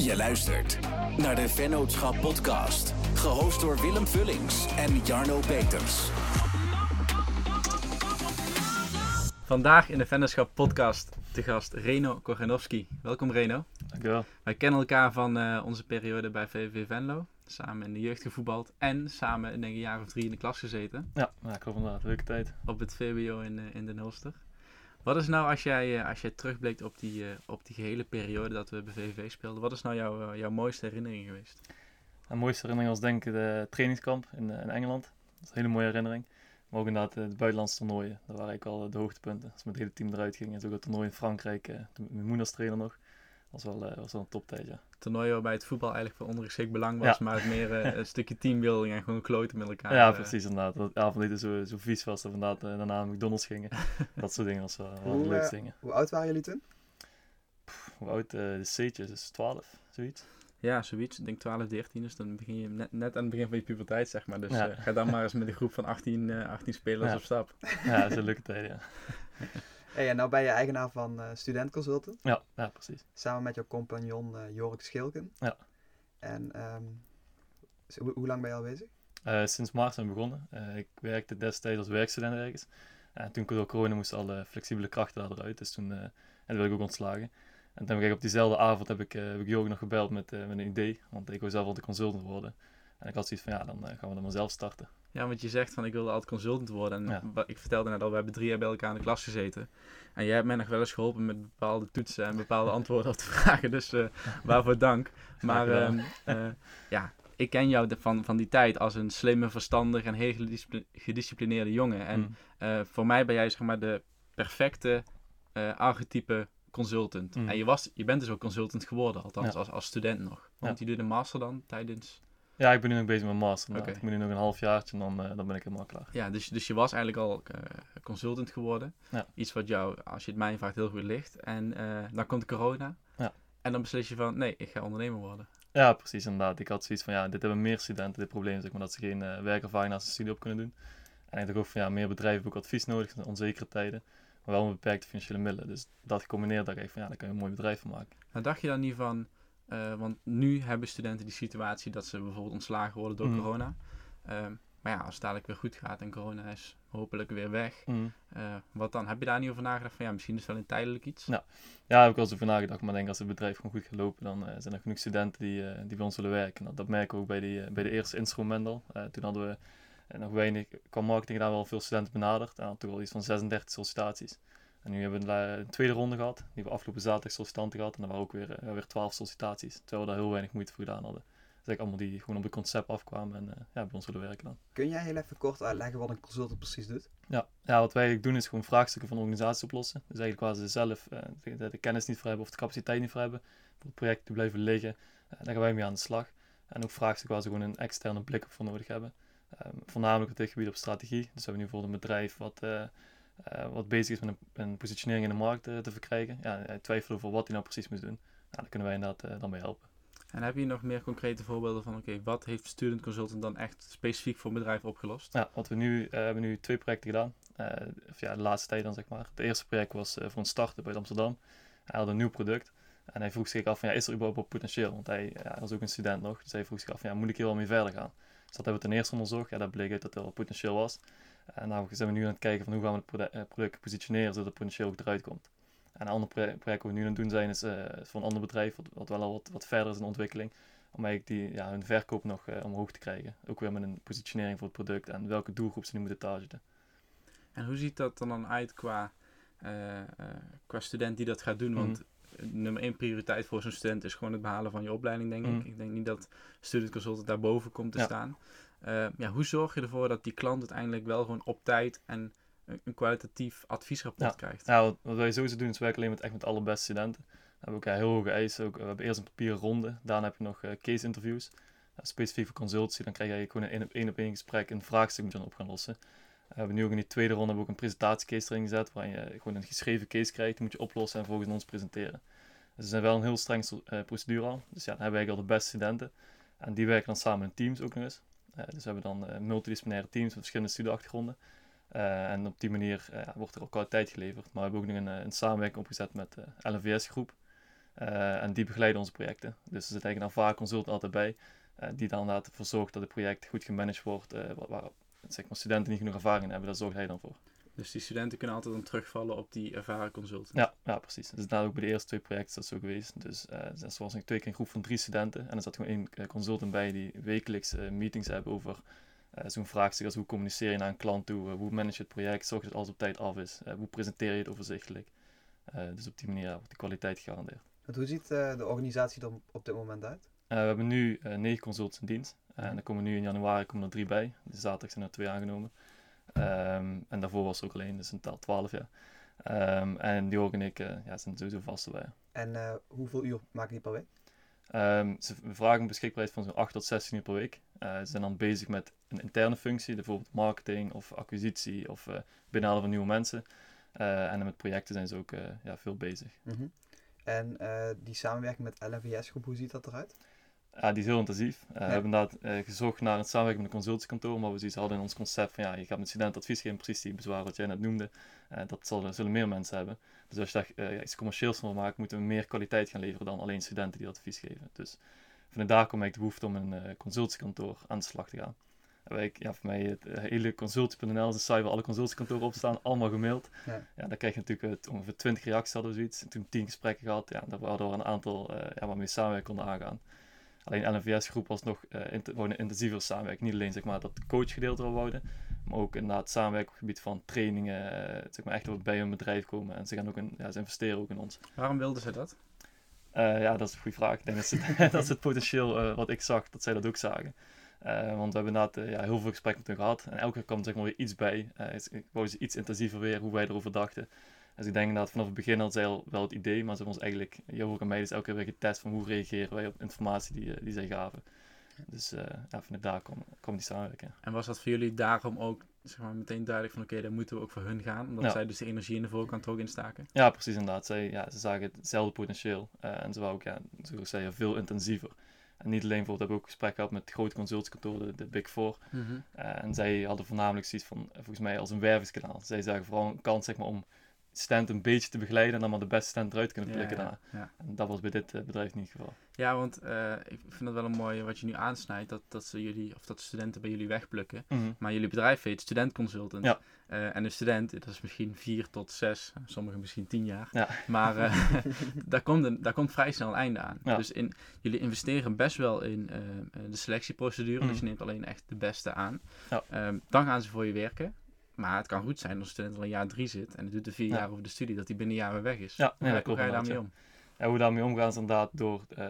Je luistert naar de Vennootschap Podcast. Gehost door Willem Vullings en Jarno Peters. Vandaag in de Vennootschap Podcast te gast Reno Koganowski. Welkom Reno. Dankjewel. Wij kennen elkaar van eh, onze periode bij VVV Venlo. Samen in de jeugd gevoetbald en samen denk ik, een jaar of drie in de klas gezeten. Ja, ja klopt inderdaad. Leuke tijd. Op het VWO in, uh, in Den Hulster. Wat is nou, als jij, uh, als jij terugblikt op die, uh, op die gehele periode dat we bij VVV speelden, wat is nou jouw, jouw mooiste herinnering geweest? De mooiste herinnering was denk ik de trainingskamp in, in Engeland. Dat is een hele mooie herinnering. Maar ook inderdaad de buitenlandse toernooien. Dat waren eigenlijk al de hoogtepunten. Als we met het hele team eruit gingen. En zo het toernooi in Frankrijk. Met mijn moeder trainer nog. Dat was wel, was wel een toptijd, ja. Toernooi waarbij het voetbal eigenlijk van ondergeschikt belang was. Ja. Maar het meer een stukje teambuilding en gewoon kloten met elkaar. Ja, precies inderdaad. Dat avondeten zo, zo vies was. Dat we inderdaad daarna naar McDonald's gingen. dat soort dingen was wel, wel hoe, de leukste dingen. Hoe oud waren jullie toen? Pff, hoe oud? Uh, de C'tjes, dus 12, zoiets. Ja, zoiets. Ik denk 12, 13. Dus dan begin je net, net aan het begin van je puberteit, zeg maar. Dus ja. uh, ga dan maar eens met een groep van 18, uh, 18 spelers ja. op stap. Ja, dat is een leuke tijd, ja. Hey, en nou ben je eigenaar van uh, Student Consultant. Ja, ja, precies. Samen met jouw compagnon uh, Jorik Schilken. Ja. En um, hoe, hoe lang ben je al bezig? Uh, sinds maart zijn we begonnen. ik werkte destijds als werkstudent ergens. En toen door corona moesten alle flexibele krachten eruit. Dus toen en toen werd ik ook ontslagen. En toen heb ik op diezelfde avond heb ik, heb ik Jorik nog gebeld met, met een idee. Want ik wil zelf al de consultant worden. En ik had zoiets van, ja, dan gaan we dan maar zelf starten. Ja, want je zegt van ik wilde altijd consultant worden. En ja. ik vertelde net al, we hebben drie jaar bij elkaar in de klas gezeten. En jij hebt mij nog wel eens geholpen met bepaalde toetsen en bepaalde antwoorden op te vragen. Dus uh, waarvoor dank. Maar uh, uh, ja, ik ken jou de, van, van die tijd als een slimme, verstandig en heel gedisciplineerde jongen. En mm. voor mij ben jij zeg maar de perfecte archetype consultant. Mm. En je, was, je bent dus ook consultant geworden, althans ja. als, als student nog. Want ja. je doet een master dan tijdens... Ja, ik ben nu nog bezig met mijn master. Okay. Ik moet nu nog een halfjaartje en dan, uh, dan ben ik helemaal klaar. Ja, dus, dus je was eigenlijk al uh, consultant geworden. Ja. Iets wat jou, als je het mij vraagt, heel goed ligt. En uh, dan komt corona. Ja. En dan beslis je van, nee, ik ga ondernemer worden. Ja, precies inderdaad. Ik had zoiets van, ja, dit hebben meer studenten, dit probleem, zeg maar, dat ze geen werkervaring naast de studie op kunnen doen. En ik dacht ook van, ja, meer bedrijven hebben ook advies nodig in onzekere tijden. Maar wel een beperkte financiële middelen. Dus dat gecombineerd, dacht ik van, ja, daar kan je een mooi bedrijf van maken. Maar dacht je dan niet van... Uh, want nu hebben studenten die situatie dat ze bijvoorbeeld ontslagen worden door mm. corona. Uh, maar ja, als het dadelijk weer goed gaat en corona is hopelijk weer weg. Mm. Uh, wat dan? Heb je daar niet over nagedacht van ja, misschien is het wel een tijdelijk iets? Ja, ja heb ik wel eens over nagedacht. Maar denk als het bedrijf gewoon goed gaat lopen, dan uh, zijn er genoeg studenten die, uh, die bij ons willen werken. Dat, dat merken we ook bij, die, bij de eerste instrument al. toen hadden we nog weinig, qua marketing daar wel veel studenten benaderd. En hadden toch wel iets van 36 sollicitaties. En nu hebben we een tweede ronde gehad. Die we afgelopen zaterdag sollicitanten gehad. En er waren ook weer, uh, weer 12 sollicitaties. Terwijl we daar heel weinig moeite voor gedaan hadden. Dus ik allemaal die gewoon op het concept afkwamen en uh, ja, bij ons willen werken dan. Kun jij heel even kort uitleggen wat een consultant precies doet? Ja, ja wat wij eigenlijk doen is gewoon vraagstukken van organisaties oplossen. Dus eigenlijk waar ze zelf uh, de, de, kennis niet voor hebben of de capaciteit niet voor hebben. Voor het project te blijven liggen. daar gaan wij mee aan de slag. En ook vraagstukken waar ze gewoon een externe blik op voor nodig hebben. Um, voornamelijk op dit gebied op strategie. Dus we hebben nu bijvoorbeeld een bedrijf wat... Uh, wat bezig is met een, een, positionering in de markt uh, te verkrijgen. Ja, hij over wat hij nou precies moest doen. Nou, daar kunnen wij inderdaad uh, dan bij helpen. En heb je nog meer concrete voorbeelden van, oké, okay, wat heeft Student Consultant dan echt specifiek voor een bedrijf opgelost? Ja, wat we nu, hebben nu twee projecten gedaan. of ja, de laatste tijd dan zeg maar. Het eerste project was voor een start-up uit Amsterdam. Hij had een nieuw product. En hij vroeg zich af van, ja, is er überhaupt potentieel? Want hij ja, was ook een student nog. Dus hij vroeg zich af van, ja, moet ik hier wel mee verder gaan? Dus dat hebben we ten eerste onderzocht. Ja, dat bleek uit dat er wel potentieel was. En nou zijn we nu aan het kijken van hoe gaan we het product, product positioneren zodat het potentieel ook eruit komt. En een ander project wat we nu aan het doen zijn is uh, voor een ander bedrijf wat, wat wel al wat, wat verder is in ontwikkeling. Om eigenlijk die, ja, hun verkoop nog uh, omhoog te krijgen. Ook weer met een positionering voor het product en welke doelgroep ze nu moeten targeten. En hoe ziet dat dan uit qua, uh, qua student die dat gaat doen? Want mm. nummer één prioriteit voor zo'n student is gewoon het behalen van je opleiding, denk mm. ik. Ik denk niet dat student consultant daarboven komt te ja. staan. Uh, ja, hoe zorg je ervoor dat die klant uiteindelijk wel gewoon op tijd en een, een kwalitatief adviesrapport ja. krijgt? Ja, wat, wat wij sowieso doen is werken alleen met echt met alle beste studenten. We hebben ook heel hoge eisen. Ook, we hebben eerst een papieren ronde, daarna heb je nog uh, case interviews. Specifiek voor consultie, dan krijg je gewoon een één op één op één gesprek een vraagstuk moet je dan op gaan lossen. we hebben nu ook in die tweede ronde hebben we ook een presentatiecase erin gezet, waarin je gewoon een geschreven case krijgt, die moet je oplossen en volgens ons presenteren. Dus we zijn wel een heel streng procedure al. Dus ja, dan hebben we eigenlijk al de beste studenten. En die werken dan samen in teams ook nog eens. Uh, dus we hebben dan uh, multidisciplinaire teams met verschillende studieachtergronden. Uh, en op die manier wordt er ook kwaliteit geleverd. Maar we hebben ook nog een, een samenwerking opgezet met de LNVS-groep. en die begeleiden onze projecten. Dus er zit eigenlijk een consult altijd bij, die dan inderdaad ervoor zorgt dat het project goed gemanaged wordt, waar, waar zeg maar, studenten niet genoeg ervaring hebben, daar zorgt hij dan voor. Dus die studenten kunnen altijd dan terugvallen op die ervaren consultant. Ja, ja precies. Dus daar ook bij de eerste twee projecten dat zo geweest. Dus uh, dat was twee keer een groep van drie studenten. En er zat gewoon één eh, consultant bij die wekelijks uh, meetings hebben over uh, zo'n vraagstuk als hoe communiceer je naar een klant toe, hoe manage je het project, zorg dat alles op tijd af is, hoe presenteer je het overzichtelijk. dus op die manier wordt de kwaliteit gegarandeerd. hoe ziet de organisatie er op dit moment uit? we hebben nu negen consultants in dienst. en er komen nu in januari komen er drie bij. Dus zaterdag zijn er twee aangenomen. Ehm, en daarvoor was er ook alleen, dus een taal 12 jaar. Um, en die en ik uh, ja, zijn sowieso vast erbij. En uh, hoeveel uur maken die per week? Um, ze vragen een beschikbaarheid van zo'n 8 tot 16 uur per week. Uh, ze zijn dan bezig met een interne functie, bijvoorbeeld marketing of acquisitie of binnenhalen van nieuwe mensen. en met projecten zijn ze ook ja, veel bezig. Mm -hmm. En die samenwerking met LNVS Groep, hoe ziet dat eruit? Ja, die is heel intensief. Uh, We hebben inderdaad uh, gezocht naar het samenwerken met een consultiekantoor, maar we zoiets hadden in ons concept van ja, je gaat met studenten advies geven, precies die bezwaar wat jij net noemde. Uh, dat zal, zullen meer mensen hebben. Dus als je daar iets commercieels van wil maken, moeten we meer kwaliteit gaan leveren dan alleen studenten die advies geven. Dus vanuit daar komt eigenlijk de behoefte om een consultiekantoor aan de slag te gaan. Wij, ja, voor mij het hele consultie.nl is een site waar alle consultiekantoren op staan, allemaal gemaild. Ja. ja dan krijg je natuurlijk ongeveer 20 reacties hadden we zoiets. En toen 10 gesprekken gehad, ja, daar waren een aantal ja, waarmee we samenwerken konden aangaan. Alleen LNVS-groep was nog uh, int een intensiever samenwerking. Niet alleen zeg maar, dat coachgedeelte wil wouden, maar ook inderdaad samenwerken op het gebied van trainingen. Uh, zeg maar echt bij hun bedrijf komen. En ze, gaan ook in, ja, ze investeren ook in ons. Waarom wilden ze dat? Uh, ja, dat is een goede vraag. Ik denk dat ze, dat ze het potentieel wat ik zag, dat zij dat ook zagen. want we hebben inderdaad ja, heel veel gesprekken met hen gehad. En elke keer kwam er zeg maar, weer iets bij. ik wou ze iets intensiever weer, hoe wij erover dachten. Dus ik denk dat vanaf het begin had zij al wel het idee, maar ze hebben ons eigenlijk, Johan en mij, dus elke keer weer getest van hoe reageren wij op informatie die, eh, die zij gaven. Dus uh, ja, vanuit daar kwam, kwam die samenwerking. En was dat voor jullie daarom ook zeg maar, meteen duidelijk van oké, okay, daar moeten we ook voor hun gaan, omdat zij dus de energie in de voorkant ook instaken? Ja, precies inderdaad. Zij, ja, ze zagen hetzelfde potentieel uh, en ze waren ook, ja, zoals ik zei, veel intensiever. En niet alleen, bijvoorbeeld, hebben we ook gesprek gehad met grote consultkantoren, de, de, Big Four. Mm -hmm. uh, en zij hadden voornamelijk zoiets van, volgens mij, als een wervingskanaal. Zij zagen vooral een kans zeg maar, om stand een beetje te begeleiden en dan maar de beste stand eruit kunnen blikken ja, ja. En dat was bij dit uh, bedrijf niet het geval. Ja, want uh, ik vind het wel een mooie wat je nu aansnijdt, dat, dat ze jullie, of dat studenten bij jullie wegplukken. Mm -hmm. Maar jullie bedrijf heet Student Consultant. Ja. Uh, en een student, dat is misschien vier tot zes, sommigen misschien tien jaar. Ja. Maar daar, komt een, daar komt vrij snel een einde aan. Ja. Dus in, jullie investeren best wel in de selectieprocedure, mm -hmm. dus je neemt alleen echt de beste aan. Ja. Um, dan gaan ze voor je werken. Maar het kan goed zijn als een student al een jaar drie zit en het doet er vier jaar over de studie, dat hij binnen een jaar weer weg is. Ja, hoe, ja, hoe ga je daarmee om? Ja, hoe we daarmee omgaan is inderdaad door uh,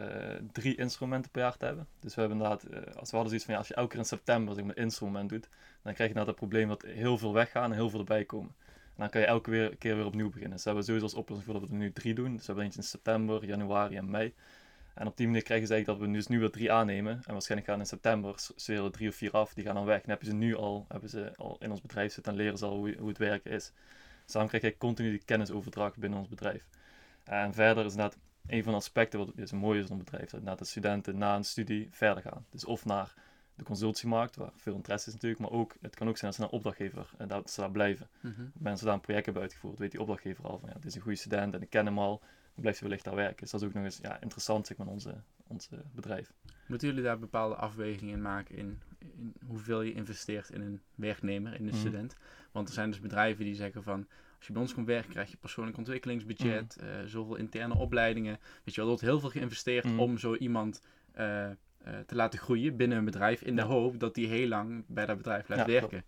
drie instrumenten per jaar te hebben. Dus we hebben inderdaad, uh, als we hadden zoiets van ja, als je elke keer in september zeg maar, een instrument doet, dan krijg je nou dat probleem dat heel veel weggaan en heel veel erbij komen. En dan kan je elke keer weer opnieuw beginnen. Dus we hebben sowieso als oplossing voor dat we er nu drie doen. Dus we hebben eentje in september, januari en mei. En op die manier krijgen ze eigenlijk dat we dus nu weer drie aannemen. En waarschijnlijk gaan in september er drie of vier af. Die gaan dan weg. En hebben ze nu al, hebben ze al in ons bedrijf zitten en leren ze al hoe, hoe het werken is. Dus daarom krijg je continu die kennisoverdracht binnen ons bedrijf. En verder is dat een van de aspecten wat is mooi is in ons bedrijf. Dat de studenten na een studie verder gaan. Dus of naar de consultiemarkt, waar veel interesse is natuurlijk, maar ook, het kan ook zijn dat ze naar opdrachtgever en dat ze daar blijven. Mm -hmm. Mensen daar een project hebben uitgevoerd, weet die opdrachtgever al van ja, dit is een goede student en ik ken hem al, blijft hij wellicht daar werken. Dus dat is ook nog eens ja, interessant, zeg maar, onze, onze bedrijf. Moeten jullie daar bepaalde afwegingen in maken in, in hoeveel je investeert in een werknemer, in een mhm. student? Want er zijn dus bedrijven die zeggen van, als je bij ons komt werken, krijg je persoonlijk ontwikkelingsbudget, mm. uh, zoveel interne opleidingen. Weet je wel, er wordt heel veel geïnvesteerd mhm. om zo iemand uh, uh, te laten groeien binnen een bedrijf, in de hoop dat die heel lang bij dat bedrijf blijft ja, werken.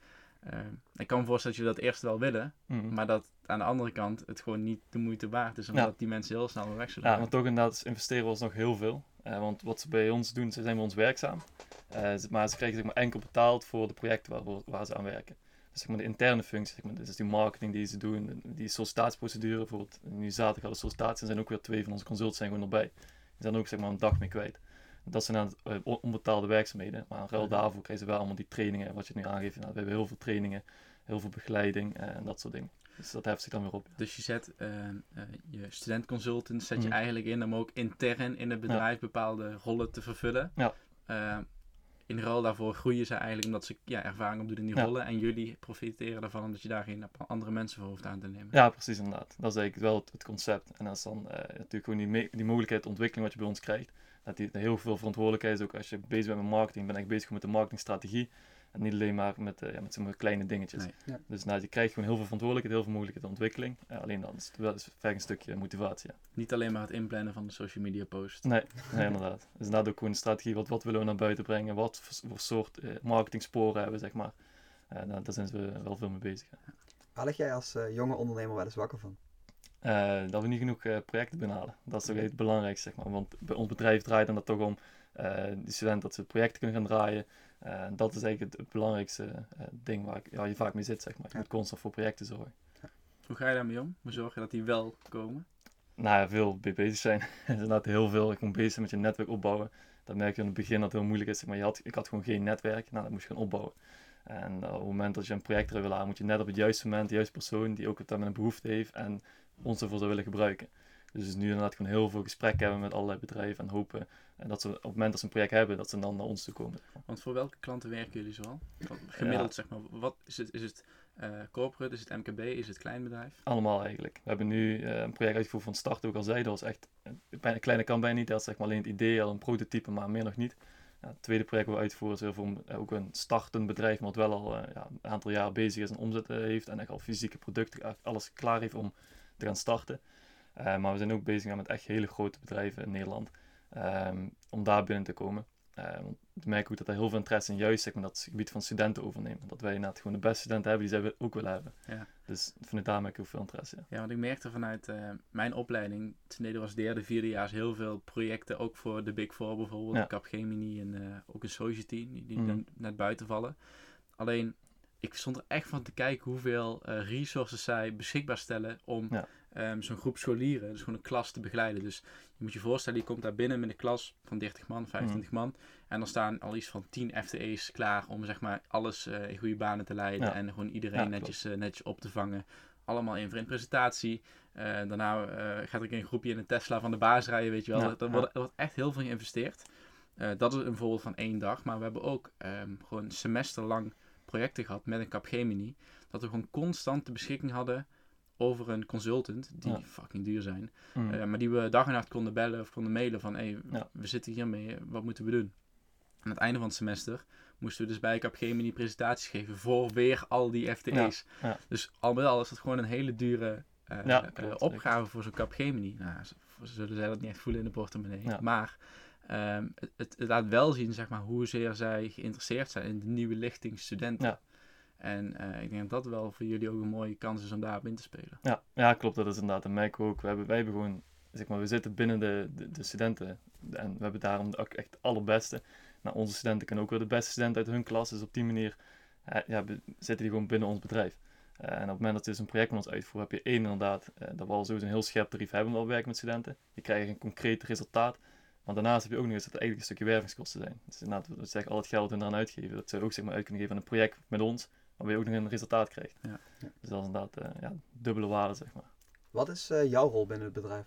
Uh, ik kan me voorstellen dat je dat eerst wel willen, mm. maar dat aan de andere kant het gewoon niet de moeite waard is, omdat ja. die mensen heel snel weer weg zullen Ja, maar toch inderdaad investeren we ons nog heel veel. Uh, want wat ze bij ons doen, ze zijn bij ons werkzaam. Uh, maar ze krijgen zeg maar, enkel betaald voor de projecten waar, waar ze aan werken. Dus zeg maar, de interne functie, zeg maar, dus die marketing die ze doen, die sollicitatieprocedure, bijvoorbeeld nu zaterdag hadden sollicitatie, zijn ook weer twee van onze consultants zijn gewoon erbij. Die zijn ook zeg maar, een dag mee kwijt. Dat zijn dan uh, onbetaalde werkzaamheden. Maar in ruil daarvoor krijgen ze wel allemaal die trainingen, wat je nu aangeeft. Nou, we hebben heel veel trainingen, heel veel begeleiding uh, en dat soort dingen. Dus dat heft zich dan weer op. Dus je zet uh, je studentconsultant zet je mhm. eigenlijk in om ook intern in het bedrijf bepaalde rollen te vervullen. Ja. in ruil daarvoor groeien ze eigenlijk omdat ze ja, ervaring opdoen in die rollen. En jullie profiteren daarvan omdat je daar geen andere mensen voor hoeft aan te nemen. Ja, precies inderdaad. Dat is eigenlijk wel het, concept. En dat is dan natuurlijk gewoon die, die mogelijkheid, ontwikkeling wat je bij ons krijgt. Dat die heel veel verantwoordelijkheid is. Ook als je bezig bent met marketing, ben ik bezig met de marketingstrategie. En niet alleen maar met, uh, ja, met zo'n kleine dingetjes. Dus nou, je krijgt gewoon heel veel verantwoordelijkheid, heel veel mogelijkheid ontwikkeling. alleen dan is het wel is een stukje motivatie. Ja. Niet alleen maar het inplannen van de social media post. Nee, nee inderdaad. Dus inderdaad ook gewoon een strategie. Wat, wat willen we naar buiten brengen? Wat voor, soort uh, marketing sporen hebben we, zeg maar. Uh, nou, daar zijn we wel veel mee bezig. Ja. Waar lig jij als jonge ondernemer wel eens wakker van? Dat we niet genoeg projecten binnenhalen. Dat is toch het belangrijkste, zeg maar. Want bij ons bedrijf draait dan dat toch om die studenten dat ze projecten kunnen gaan draaien. Uh, dat is eigenlijk het, belangrijkste uh, ding waar ik, ja, je vaak mee zit, zeg maar. Je moet constant voor projecten zorgen. Ja. Hoe ga je daarmee om? Hoe zorg je dat die wel komen? Nou ja, veel mee bezig zijn. er is inderdaad heel veel. Ik moet bezig met je netwerk opbouwen. Dat merk je in het begin dat het heel moeilijk is. Zeg maar je had, ik had gewoon geen netwerk. Nou, dat moest je gaan opbouwen. En uh, op het moment dat je een project wil halen, moet je net op het juiste moment, de juiste persoon die ook het met een behoefte heeft en ons ervoor zou willen gebruiken. Dus nu inderdaad gewoon heel veel gesprekken hebben met allerlei bedrijven en hopen en dat ze op het moment dat ze een project hebben, dat ze dan naar ons toe komen. Want voor welke klanten werken jullie zoal? Gemiddeld zeg maar, wat is het? Is het uh, corporate, is het MKB, is het kleinbedrijf? Allemaal eigenlijk. We hebben nu uh, een project uitgevoerd van start, ook al zei, dat was echt, een kleine kan bijna niet, dat is zeg maar alleen het idee, al een prototype, maar meer nog niet. Ja, het tweede project dat we uitvoeren is voor uh, ook een startend bedrijf, maar wat wel al ja, een aantal jaar bezig is en omzet heeft en echt al fysieke producten, alles klaar heeft om te gaan starten. maar we zijn ook bezig met echt hele grote bedrijven in Nederland. Ehm, om daar binnen te komen. Um, ik merk ook dat er heel veel interesse in juist zeg maar, dat gebied van studenten overnemen. Dat wij inderdaad gewoon de beste studenten hebben die zij ook willen hebben. Ja. Dus vanuit daar merk ik ook veel interesse. Ja, ja want ik merkte vanuit uh, mijn opleiding, toen was derde, vierde jaar heel veel projecten, ook voor de Big Four bijvoorbeeld, ja. Capgemini en uh, ook een Society, die, die mm. net buiten vallen. Alleen, ik stond er echt van te kijken hoeveel uh, resources zij beschikbaar stellen om ja. um, zo'n groep scholieren, dus gewoon een klas te begeleiden. Dus je moet je voorstellen, je komt daar binnen met een klas van 30 man, 25 mm. man. En dan staan al iets van 10 FTE's klaar om zeg maar alles uh, in goede banen te leiden. En gewoon iedereen netjes, uh, netjes op te vangen. Allemaal in voor een presentatie. Daarna gaat er een groepje in een Tesla van de baas rijden, weet je wel. Er, wordt, er, wordt, echt heel veel geïnvesteerd. dat is een voorbeeld van één dag. Maar we hebben ook um, gewoon semesterlang projecten gehad met een Capgemini. Dat we gewoon constant de beschikking hadden over een consultant, die fucking duur zijn. Mm. Uh, maar die we dag en nacht konden bellen of konden mailen van, hé, hey, we zitten hiermee, wat moeten we doen? Aan het einde van het semester moesten we dus bij Capgemini presentaties geven voor weer al die FTE's. Ja. Dus al met al is dat gewoon een hele dure uh, uh, opgave voor zo'n Capgemini. Nou, ze, zullen zij dat niet echt voelen in de portemonnee. Maar um, het, het, laat wel zien, zeg maar, hoezeer zij geïnteresseerd zijn in de nieuwe lichting studenten. En uh, ik denk dat dat wel voor jullie ook een mooie kans is om daarop in te spelen. Ja, ja klopt. Dat is inderdaad een merk ook. We hebben, wij hebben gewoon, zeg maar, we zitten binnen de, de, de studenten. En we hebben daarom ook echt het allerbeste. Nou, onze studenten kunnen ook weer de beste studenten uit hun klas. Dus op die manier uh, ja, zitten die gewoon binnen ons bedrijf. Uh, en op het moment dat je dus een project met ons uitvoert, heb je één inderdaad, dat we al sowieso een heel scherp tarief hebben wel werken met studenten. Je krijgt een concreet resultaat. Maar daarnaast heb je ook nog eens dat er eigenlijk een stukje wervingskosten zijn. Dus inderdaad, we zeggen al het geld we eraan uitgeven. Dat zou ook zeg maar uit kunnen geven aan een project met ons waar je ook nog een resultaat krijgt. Ja. Dus dat is inderdaad uh, ja, dubbele waarde, zeg maar. Wat is uh, jouw rol binnen het bedrijf?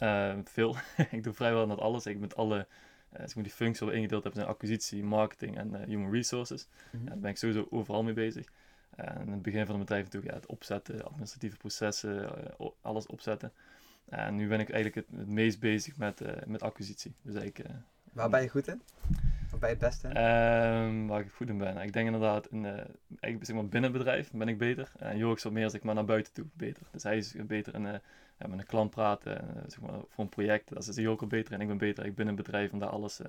Uh, veel. ik doe vrijwel net alles. Ik met alle ik die functies wel ingedeeld heb zijn acquisitie, marketing en human resources. Mm -hmm. ja, daar ben ik sowieso overal mee bezig. En in het begin van het bedrijf natuurlijk ja, het opzetten, administratieve processen, alles opzetten. En nu ben ik eigenlijk het, het meest bezig met, met acquisitie. Dus eigenlijk, Waar ben je goed in? Of ben je het beste Um, waar ik goed in ben. Ik denk inderdaad, in, uh, ik, zeg maar binnen het bedrijf ben ik beter. En Jorik is wat meer zeg maar, naar buiten toe beter. Dus hij is beter in, met een klant praten, zeg maar, voor een project. Dat is hij ook al beter. En ik ben beter ik binnen het bedrijf om daar alles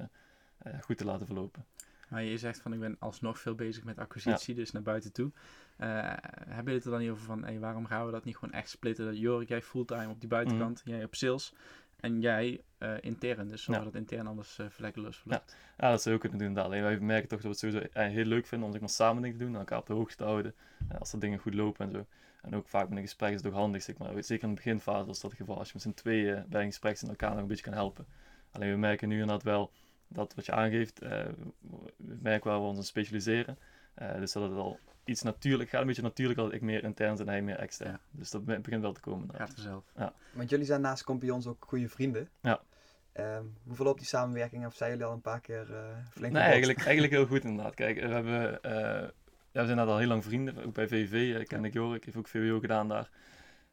goed te laten verlopen. Maar je zegt van ik ben alsnog veel bezig met acquisitie, dus naar buiten toe. hebben jullie het er dan niet over van hey, waarom gaan we dat niet gewoon echt splitten? Dat Jorik, jij fulltime op die buitenkant, mm. jij op sales. En jij uh, intern, dus zodat het intern anders uh, vlekkeloos verloopt. Ja. ja, dat zou je ook kunnen doen. Alleen wij merken toch dat we het sowieso uh, heel leuk vinden om zeg maar, samen dingen te doen, elkaar op de hoogte te houden. als er dingen goed lopen en zo. En ook vaak met een gesprek is het ook handig, zeg maar. Zeker in de beginfase is dat het geval. Als je met z'n tweeën bij een gesprek en elkaar nog een beetje kan helpen. Alleen we merken nu inderdaad wel dat wat je aangeeft, we merken wel we ons specialiseren. dus dat het al iets natuurlijk gaat, een beetje natuurlijk als ik meer intern en hij meer extern. Dus dat begint wel te komen. Gaat vanzelf. Ja. Want jullie zijn naast Compions ook goede vrienden. Ja. Ehm, hoe verloopt die samenwerking? Of zijn jullie al een paar keer uh, flink Nee, eigenlijk, eigenlijk heel goed inderdaad. Kijk, we, hebben, uh, ja, we zijn al heel lang vrienden. Ook bij VV uh, ken ik Jorik. Ik heb ook VWO gedaan daar.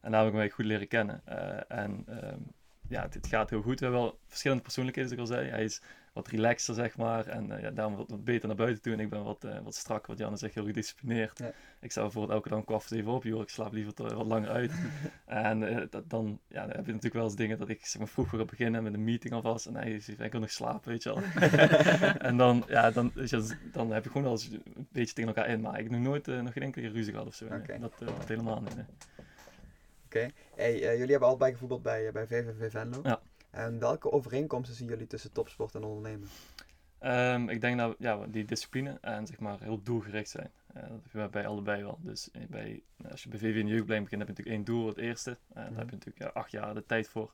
En daar heb ik hem goed leren kennen. en um, ja, het, gaat heel goed. We hebben wel verschillende persoonlijkheden, zoals ik al zei. Hij is wat relaxter, zeg maar. En uh, ja, daarom wat, wat, beter naar buiten toe. En ik ben wat, uh, wat strak, wat Janne zegt, heel gedisciplineerd. Ja. Ik zou bijvoorbeeld elke dag een kwart even op, joh. Ik slaap liever wat langer uit. en uh, dat, dan, ja, dan heb je natuurlijk wel eens dingen dat ik zeg maar, vroeg wil beginnen met een meeting alvast. En hij zegt, ik wil nog slapen, weet je wel. en dan, ja, dan, je, dan heb je gewoon wel eens een beetje tegen elkaar in. Maar ik nog nooit, nog geen enkele ruzie gehad of zo. Okay. Dat, dat helemaal niet, Oké. Hey, jullie hebben allebei gevoetbald bij, bij VVV Venlo. Ja. En welke overeenkomsten zien jullie tussen topsport en ondernemen? Um, ik denk dat ja, die discipline en zeg maar heel doelgericht zijn. Uh, dat hebben bij allebei wel. Dus eh, bij, als je bij VV in de jeugdopleiding begint, heb je natuurlijk één doel, het eerste. Uh, Daar heb je natuurlijk ja, acht jaar de tijd voor.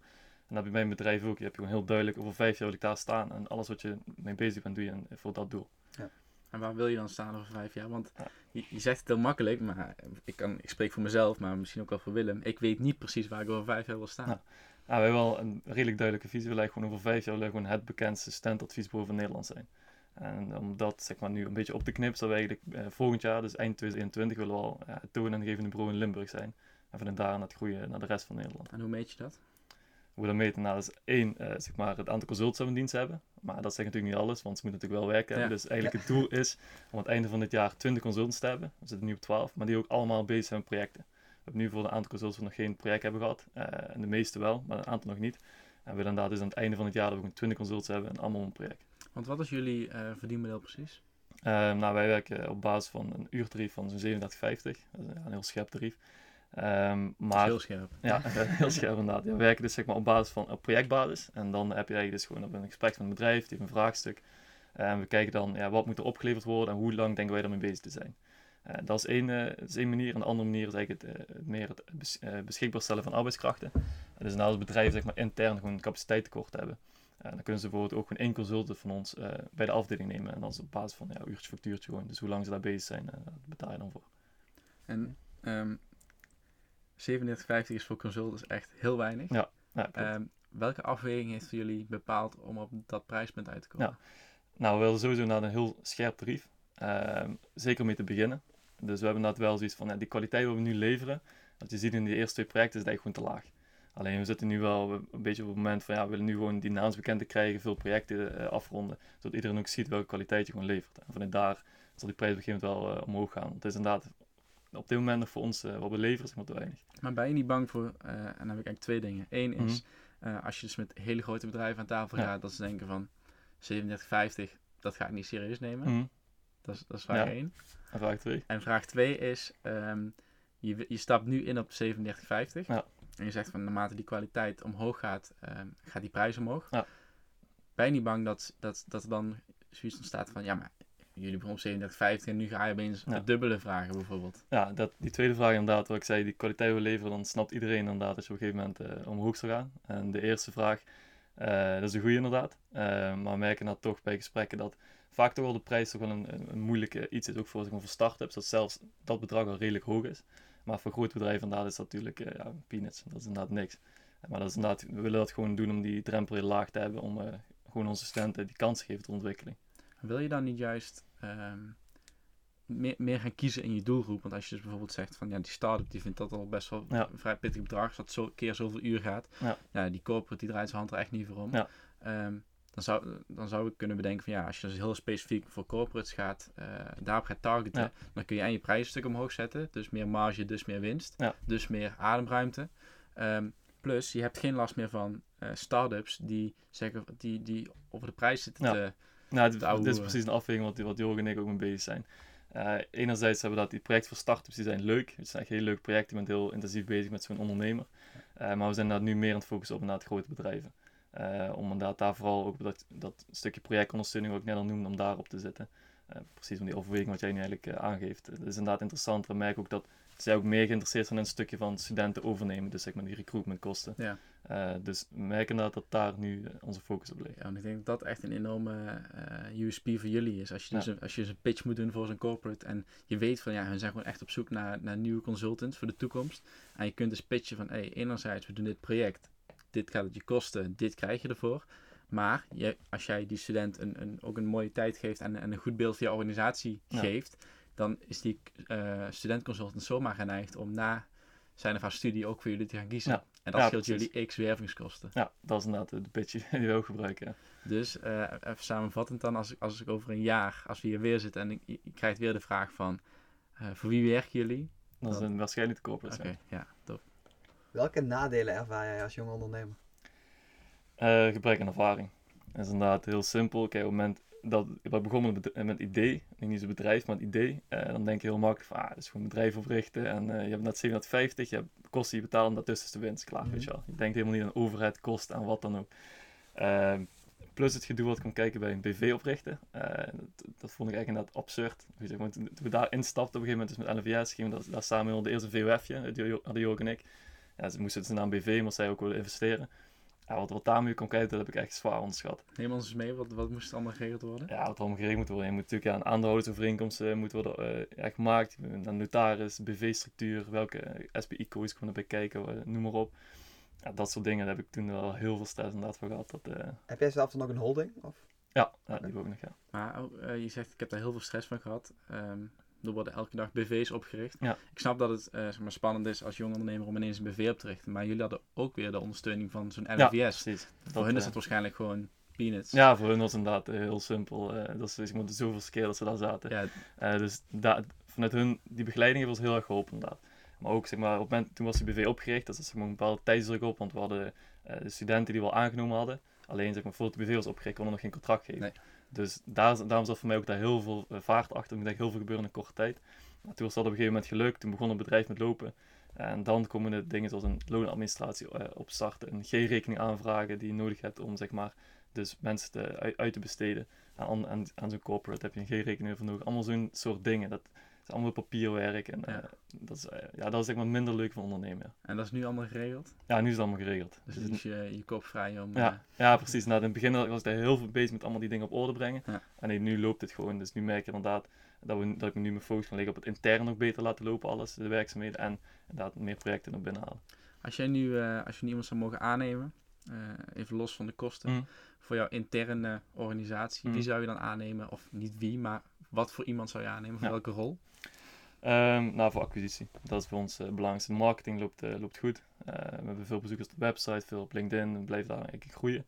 En dat heb je bij een bedrijf ook. Je hebt gewoon heel duidelijk over vijf jaar wil ik daar staan. En alles wat je mee bezig bent, doe je voor dat doel. Ja. En waar wil je dan staan over vijf jaar? Want je, je, zegt het heel makkelijk, maar ik, kan, ik spreek voor mezelf, maar misschien ook wel voor Willem. Ik weet niet precies waar ik over vijf jaar wil staan. Ja, we hebben wel een redelijk duidelijke visie. We willen gewoon over vijf jaar gewoon het bekendste standadviesbureau van Nederland zijn. En om dat zeg maar, nu een beetje op te knippen, zouden we eigenlijk eh, volgend jaar, dus eind 2021, willen we al ja, het toonaangevende bureau in Limburg zijn. En vanuit daar naar het groeien naar de rest van Nederland. En hoe meet je dat? Hoe we dat meten? Nou, dat is één, uh, zeg maar, het aantal consults dat we in dienst hebben. Maar dat zegt natuurlijk niet alles, want ze moeten natuurlijk wel werken. Dus eigenlijk het doel is om aan het einde van dit jaar 20 consultants te hebben. We zitten nu op 12, maar die ook allemaal bezig zijn met projecten. We hebben nu voor een aantal consultants nog geen project hebben gehad. Uh, en de meeste wel, maar een aantal nog niet. En we willen inderdaad dus aan het einde van het jaar dat we 20 consultants hebben en allemaal een project. Want wat is jullie uh, verdienmodel precies? Uh, nou, wij werken op basis van een uurtarief van zo'n 37,50. Dat is een heel scherp tarief. Um, maar, heel scherp. Ja, heel scherp inderdaad. Ja, we werken dus zeg maar op basis van op projectbasis. En dan heb je eigenlijk dus gewoon op een gesprek met een bedrijf, die heeft een vraagstuk. En we kijken dan, ja, wat moet er opgeleverd worden en hoe lang denken wij daarmee bezig te zijn. Uh, dat, is één, uh, is één manier. En de andere manier is eigenlijk het, uh, meer het bes beschikbaar stellen van arbeidskrachten. dus als bedrijven zeg maar, intern gewoon capaciteit tekort hebben, dan kunnen ze bijvoorbeeld ook gewoon één consultant van ons bij de afdeling nemen. En dan is op basis van ja, uurtje factuurtje gewoon. Dus hoe lang ze daar bezig zijn, daar betaal je dan voor. En um, ehm, 37,50 is voor consultants echt heel weinig. Ja, ja um, welke afweging heeft voor jullie bepaald om op dat prijspunt uit te komen? Ja. Nou, we willen sowieso naar een heel scherp tarief. Um, zeker om mee te beginnen. Dus we hebben dat wel zoiets van, ja, die kwaliteit wat we nu leveren, dat je ziet in die eerste twee projecten, is dat gewoon te laag. Alleen we zitten nu wel een beetje op het moment van, ja, we willen nu gewoon die naamsbekend te krijgen, veel projecten uh, afronden, zodat iedereen ook ziet welke kwaliteit je gewoon levert. En vanuit daar zal die prijs op een gegeven moment wel uh, omhoog gaan. Want het is inderdaad op dit moment nog voor ons uh, wat we leveren, maar te weinig. Maar ben je niet bang voor, en dan heb ik eigenlijk twee dingen. Eén is, mm als je dus met hele grote bedrijven aan tafel gaat, dat ze denken van 37,50, dat ga ik niet serieus nemen. Mm dat is, dat is vraag 1. En vraag 2. En vraag 2 is, um, je, je stapt nu in op 37,50. Ja. En je zegt van naarmate die kwaliteit omhoog gaat, um, gaat die prijs omhoog. Ja. Ben je niet bang dat, dat, dat er dan zoiets ontstaat van, ja maar jullie begonnen op 37,50 en nu ga je opeens ja. het dubbele vragen bijvoorbeeld. Ja, dat, die tweede vraag inderdaad, wat ik zei, die kwaliteit wil leveren, dan snapt iedereen inderdaad dat je op een gegeven moment uh, omhoog zou gaan. En de eerste vraag, uh, dat is een goede inderdaad. Uh, maar we merken dat toch bij gesprekken dat vaak toch wel de prijs toch wel een, een, moeilijke iets is, ook voor, voor start-ups, dat zelfs dat bedrag al redelijk hoog is. Maar voor grote bedrijven inderdaad is dat natuurlijk ja, peanuts, dat is inderdaad niks. Maar dat is inderdaad, we willen dat gewoon doen om die drempel heel laag te hebben, om gewoon onze studenten die kans te geven tot ontwikkeling. Wil je dan niet juist um, meer, meer gaan kiezen in je doelgroep? Want als je dus bijvoorbeeld zegt van ja, die start-up die vindt dat al best wel ja. een vrij pittig bedrag, dat zo keer zoveel uur gaat. Ja. ja die corporate die draait zijn hand er echt niet voor om. Ja. Um, dan zou, dan zou ik kunnen bedenken van ja, als je dus heel specifiek voor corporates gaat, uh, daarop gaat targeten, dan kun je en je prijs een stuk omhoog zetten. Dus meer marge, dus meer winst. Dus meer ademruimte. Um, plus, je hebt geen last meer van uh, start-ups die, zeggen, die, die over de prijs zitten te, nou, dit, is precies een afweging wat, wat Jorgen en ik ook mee bezig zijn. Uh, enerzijds hebben we dat die projecten voor startups die zijn leuk. Het zijn echt heel leuke projecten. Je bent heel intensief bezig met zo'n ondernemer. Uh, maar we zijn daar nu meer aan het focussen op naar grote bedrijven. Uh, om inderdaad daar vooral ook dat, dat stukje projectondersteuning wat ik net al noemde, om daarop te zetten. Uh, precies om die overweging wat jij nu eigenlijk uh, aangeeft. Het is inderdaad interessant. We merken ook dat zij ook meer geïnteresseerd zijn in een stukje van studenten overnemen. Dus zeg maar die recruitmentkosten. Ja. dus we merken inderdaad dat daar nu onze focus op ligt. Ja, en ik denk dat dat echt een enorme USP voor jullie is. Als je, dus een, als je dus een pitch moet doen voor zo'n corporate en je weet van ja, hun zijn gewoon echt op zoek naar, naar nieuwe consultants voor de toekomst. En je kunt dus pitchen van hey, enerzijds we doen dit project dit gaat het je kosten, dit krijg je ervoor. Maar je, als jij die student een, een, ook een mooie tijd geeft en, en een goed beeld van je organisatie geeft, dan is die uh, studentconsultant zomaar geneigd om na zijn of haar studie ook voor jullie te gaan kiezen. En dat scheelt jullie x wervingskosten. Ja, dat is inderdaad de pitch die we ook gebruiken. Dus uh, even samenvattend dan, als, als ik over een jaar, als we hier weer zitten en ik, je, krijgt weer de vraag van, uh, voor wie werken jullie? Dat is een waarschijnlijk de corporate Oké, ja, top. Welke nadelen ervaar jij als jonge ondernemer? Uh, gebrek aan ervaring. Dat is inderdaad heel simpel. Kijk, op het moment dat we begonnen met, met het idee, niet zo'n bedrijf, maar het idee, uh, dan denk je heel makkelijk van, ah, dat is gewoon een bedrijf oprichten en uh, je hebt net 750, je hebt kosten die je betaalt en daartussen is de winst, klaar, mm weet je wel. Je denkt helemaal niet aan overheid, kosten en wat dan ook. Uh, plus het gedoe wat ik kon kijken bij een BV oprichten, dat, dat, vond ik eigenlijk inderdaad absurd. Weet je, toen we daar instapten op een gegeven moment, dus met NVS, gingen we daar samen onder de eerste VOF'je, hadden Jorg en ik. Ja, ze moesten dus naar een BV, maar zij ook willen investeren. Ja, wat, wat daarmee kon kijken, dat heb ik echt zwaar onderschat. Neem ons eens mee, wat, wat moest allemaal geregeld worden? Ja, wat allemaal geregeld moet worden. Je moet natuurlijk ja, een aandeelhoudersovereenkomst uh, moet worden uh, gemaakt. Een notaris, BV-structuur, welke SPI-codes kunnen erbij kijken, uh, noem maar op. Ja, dat soort dingen, daar heb ik toen wel heel veel stress inderdaad voor gehad. Dat, heb jij zelf dan nog een holding? Of? Ja, ja, die ook nog, ja. Maar oh, je zegt, ik heb daar heel veel stress van gehad. Um, er worden elke dag BV's opgericht. Ja. Ik snap dat het uh, zeg maar spannend is als jong ondernemer om ineens een BV op te richten. Maar jullie hadden ook weer de ondersteuning van zo'n LVS. Ja, precies. Voor hun is het waarschijnlijk gewoon peanuts. Ja, voor hun was het inderdaad eh, heel simpel. Uh, dat is maar zoveel keer dat ze daar zaten. Ja. Uh, dus da vanuit hun, die begeleiding heeft ons heel erg geholpen inderdaad. Maar ook, zeg maar, op het moment, toen was die BV opgericht, dat is zeg maar, een bepaalde tijdsdruk op, want we hadden de studenten die we al aangenomen hadden. Alleen, zeg maar, voordat de BV was opgericht, konden we nog geen contract geven. Nee. Dus daar, daarom zat voor mij ook daar heel veel vaart achter. Ik denk heel veel gebeuren in een korte tijd. Maar toen was dat op een gegeven moment gelukt. Toen begon het bedrijf met lopen. En dan komen de dingen zoals een loonadministratie uh, opstarten. Een G-rekening aanvragen die je nodig hebt om zeg maar, dus mensen te, uit, te besteden. Aan, aan, aan zo'n corporate heb je een G-rekening voor nodig. Allemaal zo'n soort dingen. Dat is allemaal papierwerk. En ja. Uh, dat, is, uh, ja, dat is zeg maar minder leuk van ondernemen. En dat is nu allemaal geregeld? Ja, nu is het allemaal geregeld. Dus, dus je, je kop vrij om... Ja, ja precies. Nou, in het begin was ik heel veel bezig met allemaal die dingen op orde brengen. En nu loopt het gewoon. Dus nu merk je inderdaad dat, we, dat ik nu mijn focus kan leggen op het intern nog beter laten lopen, alles, de werkzaamheden en inderdaad meer projecten naar binnen halen. Als jij nu, als je nu iemand zou mogen aannemen, even los van de kosten, mm. voor jouw interne organisatie, mm. wie zou je dan aannemen? Of niet wie, maar wat voor iemand zou je aannemen? Voor welke rol? Um, nou, voor acquisitie. Dat is voor ons uh, belangrijkste. Marketing loopt, loopt goed. we hebben veel bezoekers op de website, veel op LinkedIn. En blijft daar eigenlijk groeien.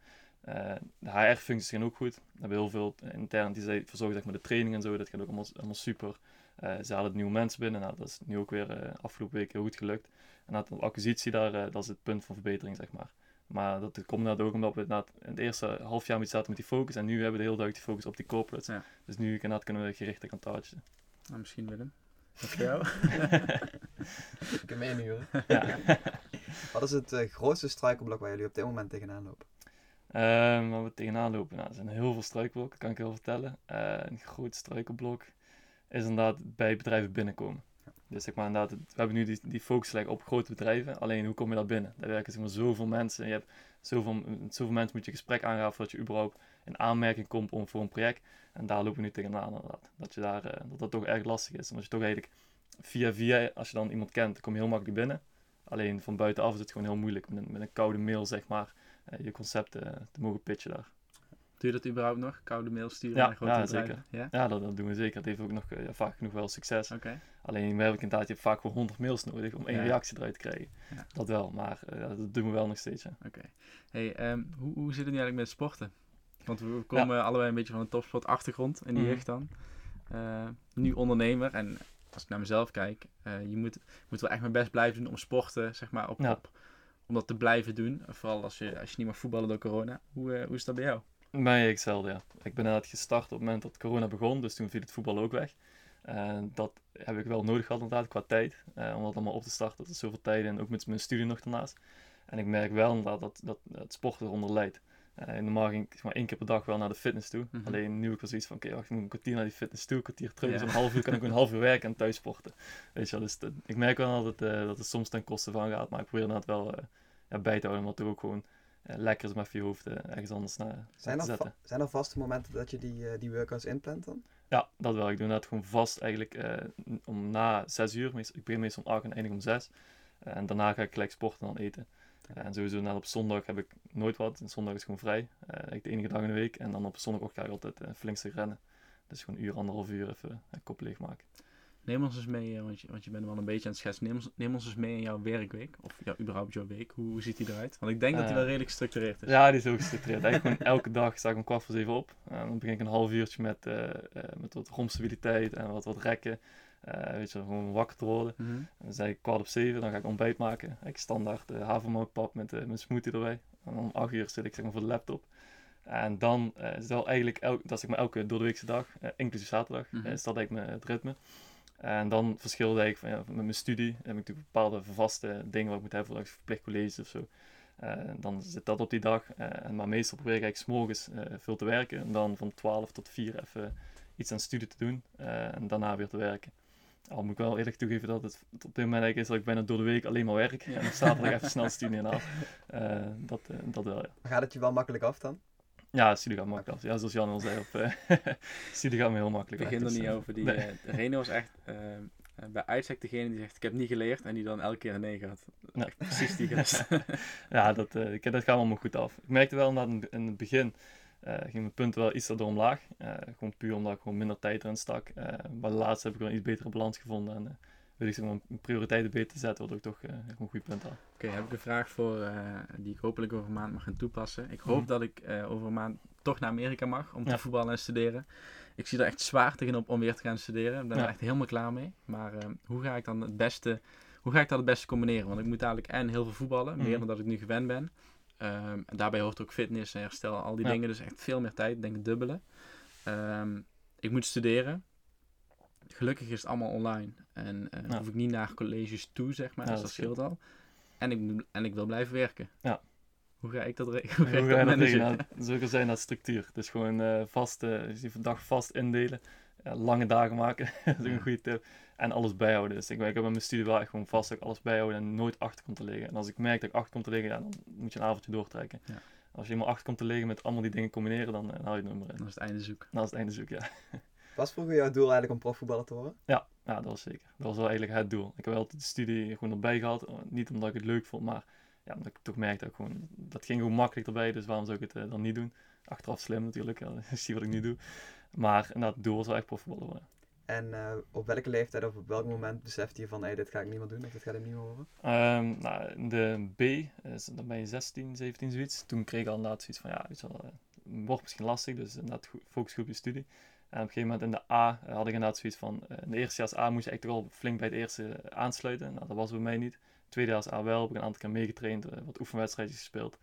Uh, de HR-functies gaan ook goed. We hebben heel veel intern die verzorgen zeg maar, de training en zo. Dat gaat ook allemaal, allemaal super. Uh, ze halen nieuwe mensen binnen. Nou, dat is nu ook weer uh, afgelopen week heel goed gelukt. En dat acquisitie, daar, dat is het punt van verbetering, zeg maar. Maar dat komt net ook omdat we in het eerste half jaar met zaten met die focus. En nu hebben we de hele dag die focus op die corporates. Ja. Dus nu kan, kunnen we gericht gaan touchen. Nou, misschien Willem. Voor jou? ik heb mee nu hoor. Ja. Wat is het grootste struikelblok waar jullie op dit moment tegenaan lopen? Um, waar we tegenaan lopen, nou, er zijn heel veel struikelblokken, kan ik wel vertellen. Uh, een groot struikelblok is inderdaad bij bedrijven binnenkomen. Dus zeg maar inderdaad, we hebben nu die, die focus leggen op grote bedrijven. Alleen hoe kom je daar binnen? Daar werken zeg zoveel mensen. Je hebt zoveel, zoveel mensen moet je gesprek aangaan voordat je überhaupt in aanmerking komt om, voor een project. En daar lopen we nu tegenaan inderdaad. Dat, je daar, uh, dat dat toch erg lastig is. Omdat je toch eigenlijk via via, als je dan iemand kent, dan kom je heel makkelijk binnen. Alleen van buitenaf is het gewoon heel moeilijk met met een koude mail zeg maar eh, je concepten te mogen pitchen daar. Doe je dat überhaupt nog? Koude mail sturen ja, naar ja, zeker. Ja, ja dat, dat, doen we zeker. Dat heeft ook nog uh, vaak genoeg wel succes. Okay. Alleen we hebben inderdaad, je hebt vaak wel 100 mails nodig om één reactie eruit te krijgen. Dat wel, maar uh, dat doen we wel nog steeds. Oké. Hey, um, hoe, hoe zit het nu eigenlijk met sporten? Want we komen allebei een beetje van een topsport achtergrond in die mm. jeugd dan. nu ondernemer en als ik naar mezelf kijk, je moet, moet wel echt mijn best blijven doen om sporten zeg maar, op, op om dat te blijven doen. Vooral als je, als je niet mag voetballen door corona. Hoe, hoe is dat bij jou? Mij hetzelfde, ja. Ik ben net gestart op het moment dat corona begon, dus toen viel het voetbal ook weg. Dat heb ik wel nodig gehad inderdaad, qua tijd. Uh, om dat allemaal op te starten. Dat is zoveel tijd en ook met mijn studie nog daarnaast. En ik merk wel inderdaad dat, dat, het sport eronder leidt. Uh, normaal ging ik maar één keer per dag wel naar de fitness toe. Mhm. Alleen nu ik wel zoiets van, oké, okay, ik moet een kwartier naar die fitness toe, een kwartier terug. Ja. Dus een half uur kan ik een half uur werken en thuis sporten. Weet je wel, dus ik merk wel dat het, uh, dat het soms ten koste van gaat, maar ik probeer inderdaad wel ja, bij te houden. Omdat het ook gewoon lekker is om even je hoofd uh, ergens anders naar zijn te zetten. Zijn er vaste momenten dat je die, uh, die workouts inplant dan? Ja, dat wel. Ik doe net gewoon vast eigenlijk om na 6 uur. ik begin meestal om 8 en eindig om 6. en daarna ga ik gelijk sporten en dan eten. En sowieso net op zondag heb ik nooit wat. En zondag is gewoon vrij. Uh, de enige dag in de week. En dan op zondagochtend ga ik altijd uh, flinkste rennen. Dus gewoon een uur, anderhalf uur even een kop leeg maken. Neem ons eens mee, want je, want je bent wel een beetje aan het schetsen. Neem ons, neem ons eens mee in jouw werkweek. Of ja, überhaupt jouw week. Hoe, hoe ziet die eruit? Want ik denk dat die wel redelijk gestructureerd is. Ja, die is heel gestructureerd. Eigenlijk gewoon elke dag sta ik om kwart voor zeven op. En dan begin ik een half uurtje met, met wat romstabiliteit en wat, wat rekken. Uh, weet je, gewoon wakker te worden. Mm -hmm. Dan zei ik kwart op zeven, dan ga ik ontbijt maken. Ik standaard uh, havermoutpap met uh, mijn smoothie erbij. En om acht uur zit ik zeg maar voor de laptop. En dan uh, is wel eigenlijk, elk, dat is zeg maar elke doordeweekse dag, inclusief zaterdag, mm -hmm. is dat eigenlijk mijn, het ritme. En dan verschilde ik van, ja, met mijn studie. heb ik natuurlijk bepaalde vaste dingen wat ik moet hebben, voor verplicht college of zo. dan zit dat op die dag. maar meestal probeer ik eigenlijk s'morgens veel te werken. En dan van 12 tot 4 even iets aan studie te doen. en daarna weer te werken. Al moet ik wel eerlijk toegeven dat het op dit moment is dat ik bijna door de week alleen maar werk. Ja. En op zaterdag even snel studie en af. Uh, dat, uh, dat wel, ja. Gaat het je wel makkelijk af dan? Ja, studie gaat makkelijk af. Ja, zoals Jan al zei, op, uh, gaat me heel makkelijk. Ik begin er niet over. Die, nee. Reno is echt bij uitstek degene die zegt ik heb niet geleerd en die dan elke keer een nee gaat. Ja. Precies die gast. ja, dat, dat gaat allemaal goed af. Ik merkte wel dat in het begin uh, ging mijn punten wel iets erdoor omlaag. Uh, gewoon puur omdat ik gewoon minder tijd erin stak. Uh, maar laatst heb ik wel een iets betere balans gevonden. En wil ik zeg maar prioriteiten beter zetten, waardoor ik toch een goed punt had. Oké, heb ik een vraag voor die ik hopelijk over een maand mag gaan toepassen. Ik hoop mm. dat ik over een maand toch naar Amerika mag om ja. te voetballen en studeren. Ik zie er echt zwaar tegenop om weer te gaan studeren. Ik ben ja. er echt helemaal klaar mee. Maar hoe ga ik dan het beste... Hoe ga ik dat het beste combineren? Want ik moet dadelijk en heel veel voetballen, meer mm. dan dat ik nu gewend ben. Um, en daarbij hoort ook fitness en herstel, al die dingen. Dus echt veel meer tijd, denk ik dubbele. Um, ik moet studeren. Gelukkig is het allemaal online. En uh, ja. hoef ik niet naar colleges toe, zeg maar. Ja, dus dat, dat scheelt al. En ik, en ik wil blijven werken. Ja. Hoe ga ik dat regelen? Hoe ga ik dat? Nou, zijn dat structuur. Dus gewoon uh, vast, dus die dag vast indelen. lange dagen maken. dat is een goede tip. En alles bijhouden. Dus ik, ik heb in mijn studie wel echt gewoon vast dat ik alles bijhouden en nooit achter komt te liggen. En als ik merk dat ik achter komt te liggen, ja, dan moet je een avondje doortrekken. Ja. Als je helemaal achter komt te liggen met allemaal die dingen combineren, dan, dan haal je het nummer in. Dan is het einde zoek. Dan is het einde zoek, ja. Was vroeger jouw doel eigenlijk om profvoetballer te worden? Ja, ja, dat was zeker. Dat was wel eigenlijk het doel. Ik heb altijd de studie gewoon erbij gehad. Niet omdat ik het leuk vond, maar ja, omdat ik toch merkte dat gewoon... Dat ging gewoon makkelijk erbij, dus waarom zou ik het uh, dan niet doen? Achteraf slim natuurlijk, ja, zie wat ik nu doe. Maar inderdaad, het doel was wel echt profvoetballer worden. En uh, op welke leeftijd of op welk moment besefte je van, hey, dit ga ik niet meer doen of dit ga ik niet meer horen? Um, nou, de B, is, dan ben je 16, 17 zoiets. Toen kreeg ik al inderdaad zoiets van, ja, weet je wel, uh, wordt misschien lastig, dus inderdaad focus op je studie. En op een gegeven moment in de A uh, had ik inderdaad zoiets van, in de eerste jaar A moest je echt al flink bij het eerste aansluiten. Nou, dat was bij mij niet. Tweede jaar A wel, heb ik een aantal keer meegetraind, wat oefenwedstrijdjes gespeeld.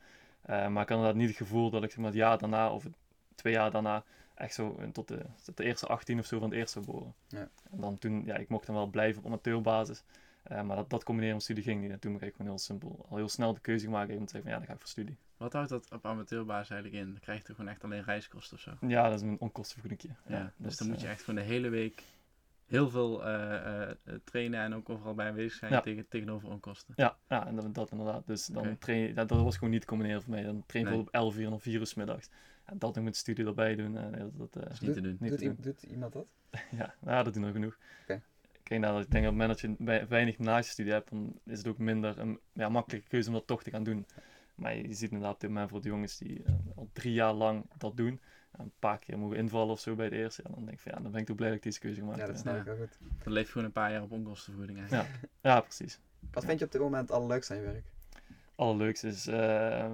maar ik had inderdaad niet het gevoel dat ik zeg maar, het jaar daarna of het twee jaar daarna echt zo tot de, tot de eerste 18 of zo van het eerste geboren. Ja. En dan toen, ja, ik mocht dan wel blijven op amateurbasis. Uh, maar dat, dat combineren met studie ging niet. En toen ben ik gewoon heel simpel, al heel snel de keuze gemaakt om te zeggen van ja, dan ga ik voor studie. Wat houdt dat op amateurbasis eigenlijk in? Dan krijg je gewoon echt alleen reiskosten of zo? Ja, dat is een onkostenvergoeding. Ja, ja, dus dan moet je echt gewoon de hele week heel veel uh, uh, trainen en ook overal bij aanwezig zijn ja. tegen, tegenover onkosten. Ja, ja en dat, dat inderdaad. Dus dan okay. train dat, dat was gewoon niet te combineren voor mij. Dan train nee. op 11 uur en 4 uur s middags. En dat nog met studie erbij doen, uh, dat, dat uh, is niet te doen. Niet doet, te doen. doet iemand dat? ja, nou, dat doen er genoeg. Okay. Kijk, nou, ik denk dat op het moment dat je weinig naaststudie hebt, dan is het ook minder een ja, makkelijke keuze om dat toch te gaan doen. Maar je ziet inderdaad op dit moment voor de jongens die uh, al drie jaar lang dat doen, een paar keer mogen invallen of zo bij de eerste, ja, dan denk ik van ja, dan ben ik toch blij dat ik deze keuze gemaakt heb. Ja, dat snap ik wel goed. Dan leef je gewoon een paar jaar op onkostenvergoeding eigenlijk. Ja, ja precies. Wat vind je op dit moment allerleukste aan je werk? Allerleukste is uh,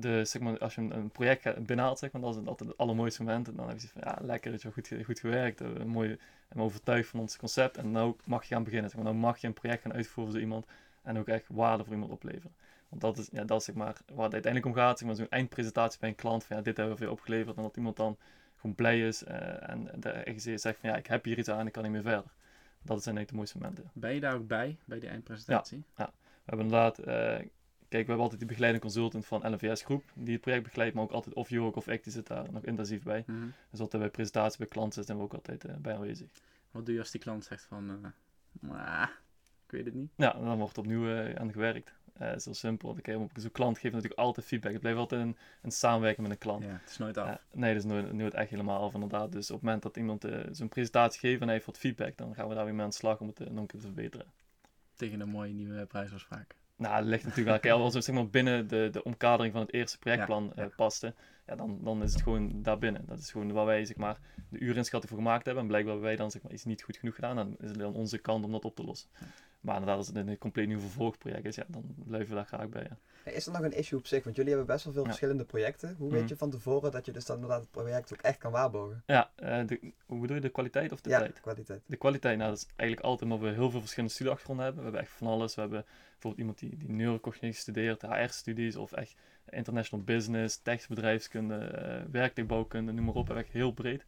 de, zeg maar, als je een, project binnenhaalt, zeg maar, dat is altijd het allermooiste moment. En dan heb je van, ja, lekker, dat je goed, goed gewerkt, uh, mooi, en overtuigd van ons concept. En nu mag je gaan beginnen, zeg maar, dan mag je een project gaan uitvoeren voor iemand en ook echt waarde voor iemand opleveren. Want dat is, ja, dat is zeg maar, waar het uiteindelijk om gaat, zeg maar, zo'n eindpresentatie bij een klant, van ja, dit hebben we weer opgeleverd. En dat iemand dan gewoon blij is uh, en, en zegt van, ja, ik heb hier iets aan, ik kan niet meer verder. Dat zijn eigenlijk de mooiste momenten. Ben je daar ook bij, bij die eindpresentatie? Ja, ja. we hebben inderdaad... Uh, Kijk, we hebben altijd die begeleiding consultant van LNVS Groep, die het project begeleidt, maar ook altijd of Jork of ik, die zit daar nog intensief bij. Mm -hmm. Dus altijd bij presentaties bij klanten zijn we ook altijd uh, bij aanwezig. Wat doe je als die klant zegt van, uh, ik weet het niet? Ja, dan wordt opnieuw uh, aan gewerkt. Uh, het is heel simpel. op zo'n klant geeft natuurlijk altijd feedback. Het blijft altijd een, een samenwerking met een klant. Ja, het is nooit af. nee, het is nooit, nooit echt helemaal af inderdaad. Dus op het moment dat iemand zo'n presentatie geeft en hij heeft wat feedback, dan gaan we daar weer mee aan de slag om het nog een keer te verbeteren. Tegen een mooie nieuwe prijsafspraak. Nou, dat ligt natuurlijk wel. Als we zeg maar, binnen de, de omkadering van het eerste projectplan ja, paste, ja, dan, dan is het gewoon daar binnen. Dat is gewoon waar wij zeg maar, de uurinschatting voor gemaakt hebben. En blijkbaar hebben wij dan zeg maar, iets niet goed genoeg gedaan. Dan is het dan onze kant om dat op te lossen. Maar inderdaad, als het een compleet nieuw vervolgproject is, ja, dan blijven we daar graag bij. Ja. Is er nog een issue op zich? Want jullie hebben best wel veel verschillende projecten. Hoe weet mhm. je van tevoren dat je dus dan inderdaad het project ook echt kan waarborgen? Ja, de, hoe bedoel je, de kwaliteit of de ja, tijd? de kwaliteit. De kwaliteit, nou dat is eigenlijk altijd omdat we heel veel verschillende studieachtergronden hebben. We hebben echt van alles. We hebben bijvoorbeeld iemand die, die neurocognitie studeert, HR-studies of echt international business, techbedrijfskunde, uh, werktuigbouwkunde, noem maar op. Echt heel breed.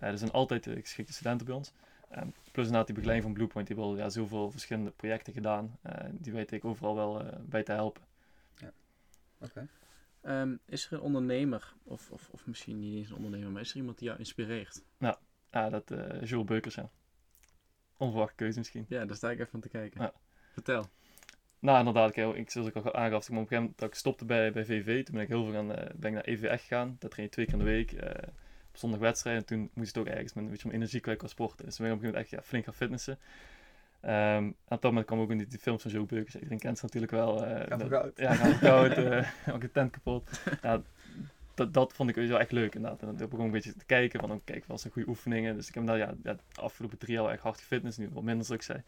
Uh, er zijn altijd geschikte studenten bij ons. Um, plus inderdaad die begeleiding van Bluepoint, die hebben ja, zoveel verschillende projecten gedaan. Uh, die weet ik overal wel uh, bij te helpen. Ja. Oké. Um, is er een ondernemer, of, of, of misschien niet eens een ondernemer, maar is er iemand die jou inspireert? Nou, ja, dat uh, Jules Beukers, ja. Onverwachte keuze misschien. Ja, daar sta ik even van te kijken. Ja. Vertel. Nou, inderdaad, ik, ik, zoals ik al aangaf, op een gegeven moment dat ik stopte bij, bij VV, toen ben ik heel veel gaan, ben ik naar EVF gegaan. Dat train je twee keer in de week op zondag wedstrijd. En toen moest het ook ergens met een beetje energie kwijt qua sporten. Dus toen ben ik op een gegeven moment echt ja, flink gaan fitnessen. Um, en op dat moment kwam ook in die, die films van Joe Beukers. Iedereen kent ze natuurlijk wel. Uh, gaan goud. Ja, gaan goud. uh, ook een tent kapot. ja, dat, dat vond ik sowieso echt leuk inderdaad. En dan begon een beetje te kijken van, oké, kijk, was een goede oefeningen. Dus ik heb daar ja, ja, de afgelopen drie jaar echt hard gefitness. Nu wat minder, zoals ik zei.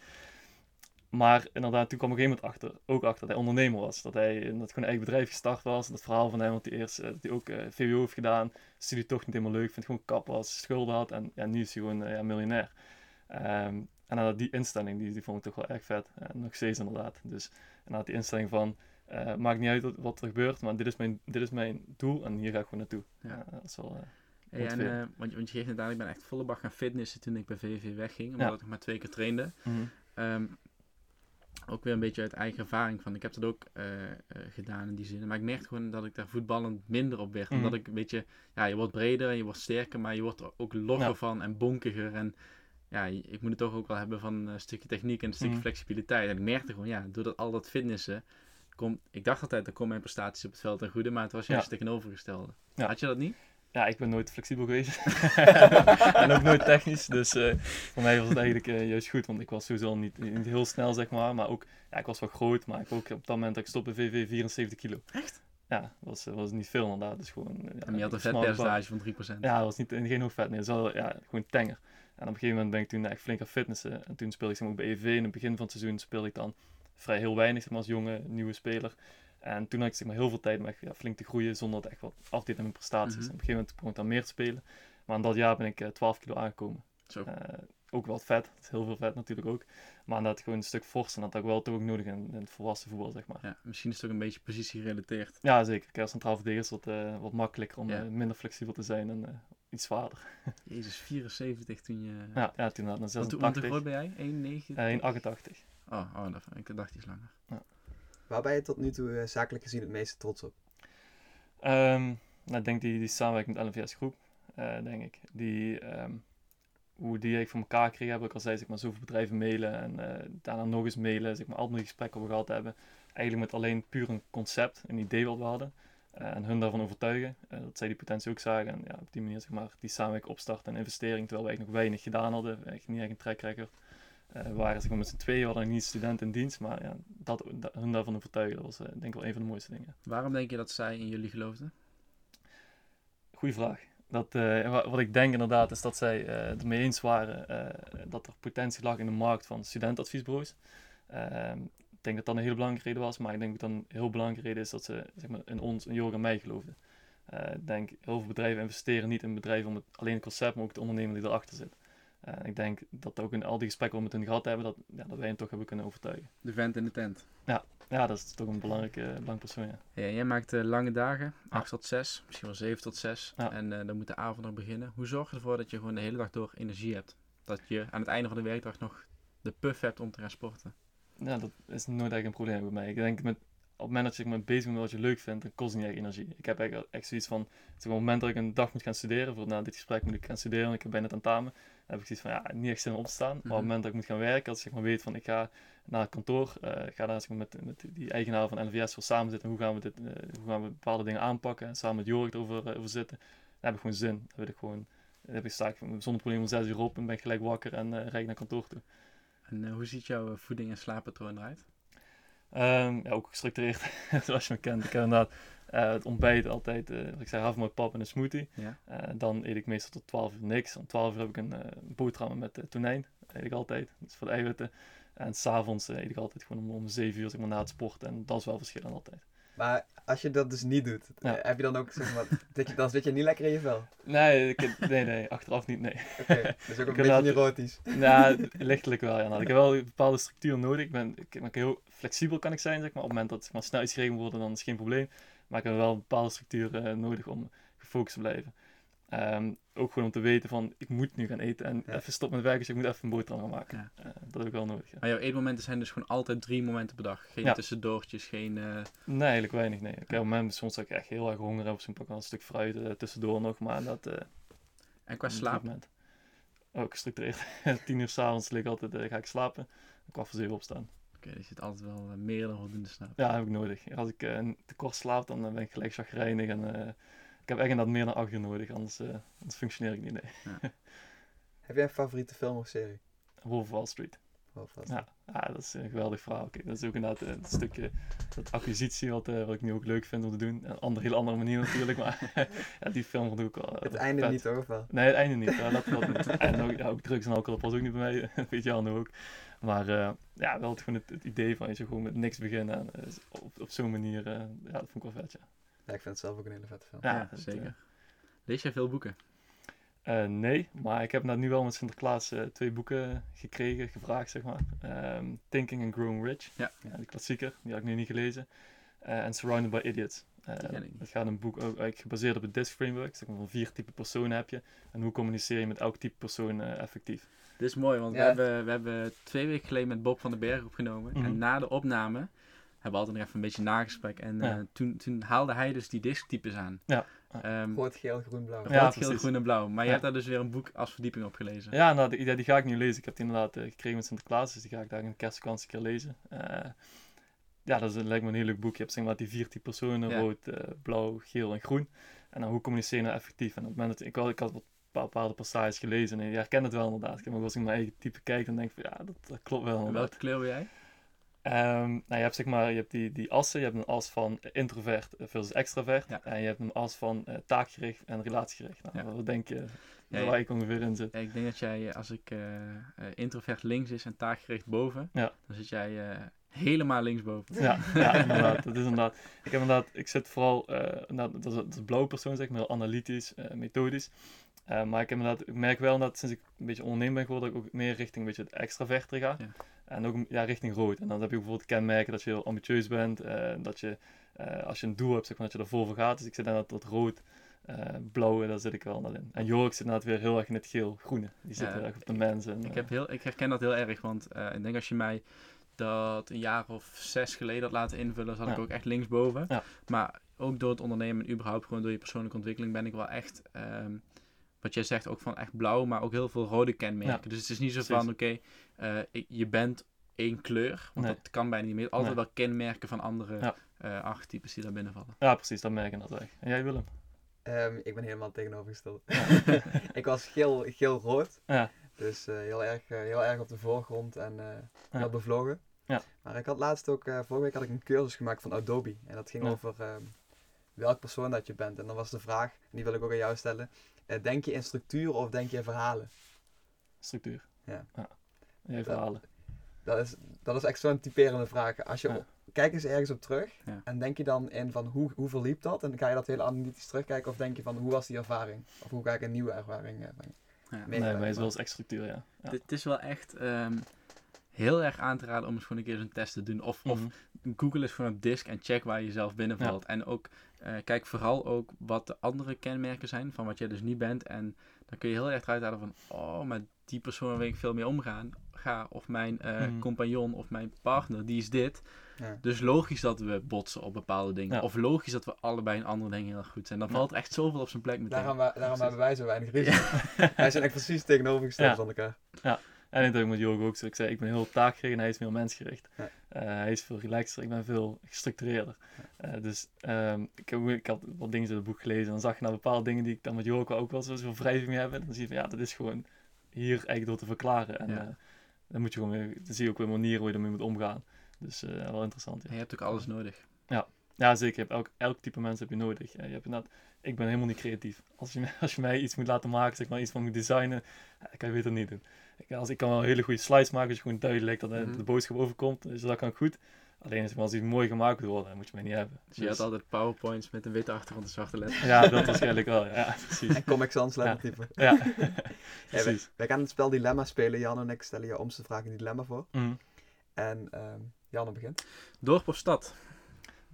Maar inderdaad, toen kwam ik een iemand achter, ook achter dat hij ondernemer was. Dat hij dat gewoon een eigen bedrijf gestart was. Dat verhaal van hem, want hij eerst dat hij ook uh, VWO heeft gedaan. Studie toch niet helemaal leuk, vindt gewoon kap was, schulden had. En ja, nu is hij gewoon ja, miljonair. Um, en dan die instelling, die, die vond ik toch wel erg vet. En nog steeds inderdaad. Dus inderdaad die instelling van, maakt niet uit wat er gebeurt, maar dit is mijn, dit is mijn doel en hier ga ik gewoon naartoe. Ja. dat is wel... Hey, en, uh, want, je, want je geeft aan, ik ben echt volle bak gaan fitnessen toen ik bij VV wegging, omdat ja. ik maar twee keer trainde. Mm -hmm. um, ook weer een beetje uit eigen ervaring van. Ik heb dat ook uh, uh, gedaan in die zin. Maar ik merkte gewoon dat ik daar voetballend minder op werd. Mm. Omdat ik een beetje, ja, je wordt breder en je wordt sterker, maar je wordt er ook logger ja. van en bonkiger. En ja, ik moet het toch ook wel hebben van een stukje techniek en een stukje mm. flexibiliteit. En ik merkte gewoon, ja, door dat, al dat fitnessen, kom, ik dacht altijd, dat komen mijn prestaties op het veld ten goede, maar het was juist ja. tegenovergestelde. Ja. Had je dat niet? Ja, ik ben nooit flexibel geweest. en ook nooit technisch. Dus uh, voor mij was het eigenlijk uh, juist goed. Want ik was sowieso niet, niet, heel snel, zeg maar. Maar ook, ja, ik was wel groot. Maar ik ook op dat moment dat ik stopte VV 74 kilo. Echt? Ja, dat was, was niet veel inderdaad. Dus gewoon, ja, en je had een vetpercentage van 3%? Ja, dat was niet, geen hoog vet. Nee, dat was wel, ja, gewoon tenger. En op een gegeven moment ben ik toen echt flink gaan fitnessen. En toen speelde ik zeg maar, bij EV. In het begin van het seizoen speelde ik dan vrij heel weinig zeg maar, als jonge, nieuwe speler. En toen had ik zeg maar, heel veel tijd om echt, ja, flink te groeien zonder dat echt wat af te mijn prestaties. Mm -hmm. En op een gegeven moment begon ik dan meer te spelen. Maar in dat jaar ben ik uh, 12 kilo aangekomen. Zo. Uh, ook wel vet, dat is heel veel vet natuurlijk ook. Maar dat gewoon een stuk fors en dat had ik wel toch ook nodig in, in, het volwassen voetbal, zeg maar. Ja, misschien is het ook een beetje positie gerelateerd. Ja, zeker. Kijk, als centraal verdediger is wat, uh, wat makkelijker om ja. minder flexibel te zijn en iets zwaarder. Jezus, 74 toen je... Ja, ja toen had ik 86. Want hoe groot ben jij? 1,89. oh, oh, dat, ik dacht iets langer. Ja. Waar ben je tot nu toe uh, zakelijk gezien het meeste trots op? Um, nou, ik denk die, die samenwerking met LNVS Groep, uh, denk ik. Die, um, hoe die ik voor elkaar kreeg, heb ik al zei, zeg maar, zoveel bedrijven mailen en uh, daarna nog eens mailen, zeg maar, al gesprekken we gehad hebben. Eigenlijk met alleen puur een concept, een idee wat we hadden. en hun daarvan overtuigen, dat zij die potentie ook zagen. En ja, op die manier zeg maar, die samenwerking opstarten en investering, terwijl wij nog weinig gedaan hadden, niet echt een track uh, waren zeg maar, met z'n tweeën, hadden niet studenten in dienst, maar ja, dat, dat, hun daarvan overtuigen, dat was uh, denk ik wel een van de mooiste dingen. Waarom denk je dat zij in jullie geloofden? Goeie vraag. Dat, uh, wat ik denk inderdaad is dat zij het ermee eens waren dat er potentie lag in de markt van studentadviesbureaus. Ehm, ik denk dat dat een hele belangrijke reden was, maar ik denk dat dan een heel belangrijke reden is dat ze zeg maar, in ons, in Jorg en mij geloofden. ik denk, heel veel bedrijven investeren niet in bedrijven om het, alleen het concept, maar ook de ondernemer die erachter zit. Uh, ik denk dat ook in al die gesprekken we met hen gehad hebben, dat, ja, dat wij hen toch hebben kunnen overtuigen. De vent in de tent. Ja, ja dat is toch een belangrijke belangrijk persoon. Ja. ja jij maakt uh, lange dagen, 8 tot 6, misschien wel 7 tot 6. Ja. En uh, dan moet de avond nog beginnen. Hoe zorg je ervoor dat je gewoon de hele dag door energie hebt? Dat je aan het einde van de werkdag nog de puff hebt om te gaan sporten? Ja, dat is nooit eigenlijk een probleem bij mij. Ik denk met op het moment dat je met bezig bent met wat je leuk vindt, dan kost het niet echt energie. Ik heb eigenlijk echt zoiets van, op het moment dat ik een dag moet gaan studeren, voor na dit gesprek moet ik gaan studeren, ik heb bijna tentamen, dan heb ik zoiets van, ja, niet echt zin om op te staan. Maar op het mhm. moment dat ik moet gaan werken, als ik zeg maar weet van, ik ga naar het kantoor, uh, ga daar zeg maar, met, met die eigenaar van NVS voor samen zitten, hoe gaan we, dit, uh, hoe gaan we bepaalde dingen aanpakken, en samen met Jorg erover uh, over zitten, dan heb ik gewoon zin. Dan wil ik gewoon, dan heb ik, sta ik zonder probleem om zes uur op en ben ik gelijk wakker en rijd naar kantoor toe. En hoe ziet jouw voeding en slaappatroon eruit? Um, ja, ook gestructureerd, zoals je me kent. Ik heb inderdaad uh, het ontbijt altijd, uh, ik zei half met pap en een smoothie. Ja. Uh, dan eet ik meestal tot 12 uur niks. Om 12 uur heb ik een boterham met tonijn. Dat eet ik altijd. Dat is voor de eiwitten. En s'avonds eet ik altijd gewoon om, om 7 uur zeg maar, na het sporten. En dat is wel verschillend altijd. Maar als je dat dus niet doet, heb je dan ook zeg maar, dat je, dan zit je niet lekker in je vel? Nee, ik, nee, nee, achteraf niet, nee. Oké, okay, dus ook een beetje neurotisch. Nou, lichtelijk wel, ja. Nou, ik heb wel een bepaalde structuur nodig. Ik ben, ik ben heel flexibel kan ik zijn, zeg maar. Op het moment dat zeg maar, snel iets geregeld wordt, dan is het geen probleem. Maar ik heb wel een bepaalde structuur uh, nodig om gefocust te blijven. Um, ook gewoon om te weten van, ik moet nu gaan eten en even stop met werken, dus ik moet even een boterham gaan maken. Ja. Uh, dat heb ik wel nodig. Ja. Maar jouw eetmomenten zijn dus gewoon altijd drie momenten per dag? Geen tussendoortjes, geen... Uh... Nee, eigenlijk weinig, nee. Ik heb op moment soms dat ik echt heel erg honger heb, soms pak ik een stuk fruit tussendoor nog, maar dat... en qua slaap? Ook gestructureerd. Tien uur s'avonds lig ik altijd, ga ik slapen, kwart voor zeven opstaan. Oké, okay, je zit altijd wel meer dan voldoende slaap. Ja, heb ik nodig. Als ik te kort slaap, dan ben ik gelijk chagrijnig en ik heb echt inderdaad meer dan acht uur nodig, anders, uh, anders functioneer ik niet. Nee. Ja. heb jij een favoriete film of serie? Wolf Wall Street. Wolf Wall Street. Ja, ja, dat is een geweldig verhaal. Okay, dat is ook inderdaad een stukje dat acquisitie wat, uh, wat ik nu ook leuk vind om te doen. Een andere, heel andere manier natuurlijk, maar ja, die film vond ik ook wel. Het einde niet wel? Nee, het einde niet. Ja, dat, dat niet. En ook, ook drugs en alcohol was ook niet bij mij, weet je al ook. Maar uh, ja, wel het, gewoon het, het, idee van je gewoon met niks beginnen en, uh, op, op zo'n manier, ja, dat vond ik wel vet, ja. Ja, ik vind het zelf ook een hele vette film. Ja, zeker. Uh, Lees jij veel boeken? Uh, nee, maar ik heb nou nu wel met Sinterklaas uh, twee boeken gekregen, gevraagd zeg maar. Um, Thinking and Growing Rich, ja. ja. de klassieker, die had ik nu niet gelezen. En Surrounded by Idiots. Het gaat een boek ook eigenlijk gebaseerd op het DISC framework. Zeg maar, van vier type personen heb je. En hoe communiceer je met elk type persoon effectief. Dit is mooi, want we, hebben, we hebben twee weken geleden met Bob van den Berg opgenomen. Mm -hmm. En na de opname hebben altijd nog even een beetje nagesprek. En uh, toen, toen haalde hij dus die disktypes aan. Ja. Um, Rood, geel, groen, blauw. Ja, geel, groen en blauw. Maar je hebt daar dus weer een boek als verdieping op gelezen. Ja, nou, die, die ga ik nu lezen. Ik heb die inderdaad uh, gekregen met Sinterklaas, dus die ga ik daar in de kerstvakantie een keer lezen. Uh, ja, dat is, lijkt me een heel leuk boek. Je hebt zeg maar die vier type personen, rood, blauw, geel en groen. En dan hoe communiceer je nou effectief? En op het moment dat ik, ik had wat bepaalde passages gelezen en je herkent het wel inderdaad. Ik heb ook als ik mijn eigen type kijk, dan denk ik van ja, dat, dat klopt wel. welke kleur ben jij? Um, nou, je hebt zeg maar, je hebt die, die assen. Je hebt een as van introvert versus extravert. En je hebt een as van uh, taakgericht en relatiegericht. Nou, Wat denk je ja, waar ik ongeveer in zit? ik denk dat jij, als ik uh, introvert links is en taakgericht boven, dan zit jij helemaal linksboven. Ja, ja inderdaad. Dat is inderdaad. Ik heb inderdaad, ik zit vooral, dat, is, dat is blauwe persoon zeg maar, heel analytisch, methodisch. maar ik, heb inderdaad, ik merk wel dat sinds ik een beetje ondernemer ben geworden, dat ik ook meer richting een beetje het extraverte ga. En ook ja, richting rood. En dan heb je bijvoorbeeld kenmerken dat je heel ambitieus bent. Dat je, uh, als je een doel hebt, zeg maar, dat je ervoor voor gaat. Dus ik zit in dat, rood, uh, blauwe, daar zit ik wel naar in. En Jork zit inderdaad weer heel erg in het geel-groene. Die zit ja, heel erg op de mensen. ik, heb heel, ik herken dat heel erg, want ik denk als je mij dat een jaar of zes geleden had laten invullen, zat ja. ik ook echt linksboven. Ja. Maar ook door het ondernemen en überhaupt gewoon door je persoonlijke ontwikkeling ben ik wel echt... Um, wat jij zegt, ook van echt blauw, maar ook heel veel rode kenmerken. Dus het is niet zo van, oké, okay, uh, je bent één kleur, want dat kan bijna niet meer. Altijd wel kenmerken van andere ja. uh, archetypes die daar binnenvallen. Ja, precies, dat merk ik dat echt. En jij Willem? Um, ik ben helemaal tegenovergesteld. ik was geel, geel-rood, ja. dus uh, heel, erg, heel erg op de voorgrond en heel bevlogen. Ja. Maar ik had laatst ook, vorige week had ik een cursus gemaakt van Adobe. En dat ging over um, welk persoon dat je bent. En dan was de vraag, en die wil ik ook aan jou stellen. Denk je in structuur of denk je in verhalen? Structuur. Ja. ja. En verhalen. Dat is, dat is echt zo'n typerende vraag. Als je, ja. Kijk eens ergens op terug en denk je dan in van hoe, hoe verliep dat? En dan ga je dat heel analytisch terugkijken of denk je van hoe was die ervaring? Of hoe ga ik een nieuwe ervaring uh, ja. Nee, maar het is wel eens echt structuur, ja. Het is wel echt um, heel erg aan te raden om eens gewoon een keer zo'n test te doen. Of, mm -hmm. of Google eens gewoon op disk en check waar je zelf binnenvalt. En ook uh, kijk vooral ook wat de andere kenmerken zijn van wat jij dus niet bent. En dan kun je heel erg eruit halen van, oh, maar die persoon waar ik veel mee omgaan, ga, of mijn uh, compagnon of mijn partner, die is dit. Ja. Dus logisch dat we botsen op bepaalde dingen. Of logisch dat we allebei in andere dingen heel erg goed zijn. Dan valt echt zoveel op zijn plek meteen. Daarom, daarom hebben wij zo weinig risico. wij zijn echt precies tegenovergesteld van elkaar. Ja. En ik denk met Jorg ook zo. Ik zei, ik ben heel taakgericht en hij is veel mensgericht. Ja. Uh, hij is veel relaxter, ik ben veel gestructureerder. Uh, dus um, ik, heb, ik had wat dingen in het boek gelezen en dan zag je nou bepaalde dingen die ik dan met Jorg ook wel zo wrijving hebben. Dan zie je van ja, dat is gewoon hier eigenlijk door te verklaren. En ja. uh, dan moet je gewoon weer, dan zie je ook weer manieren hoe je ermee moet omgaan. Dus wel interessant. Ja. En je hebt ook alles nodig. Ja, ja zeker. Je hebt elk, elk type mensen heb je nodig. je hebt inderdaad, ik ben helemaal niet creatief. Als je, als je mij iets moet laten maken, zeg maar iets van moet designen, kan je beter niet doen. Ik, als, ik kan wel hele goede slides maken, als je gewoon duidelijk dat de, mhm. de boodschap overkomt, dus dat kan goed. Alleen als iets mooi gemaakt wil worden, moet je mij niet hebben. Dus je had altijd powerpoints met een witte achtergrond en zwarte letters. Ja, dat waarschijnlijk wel. Ja, precies. En Comic Sans lettertype. Ja, ja. precies. wij, gaan het spel Dilemma spelen. Jan en ik stellen je om te vragen een dilemma voor. Mm. En um, Janne begint. Dorp of stad?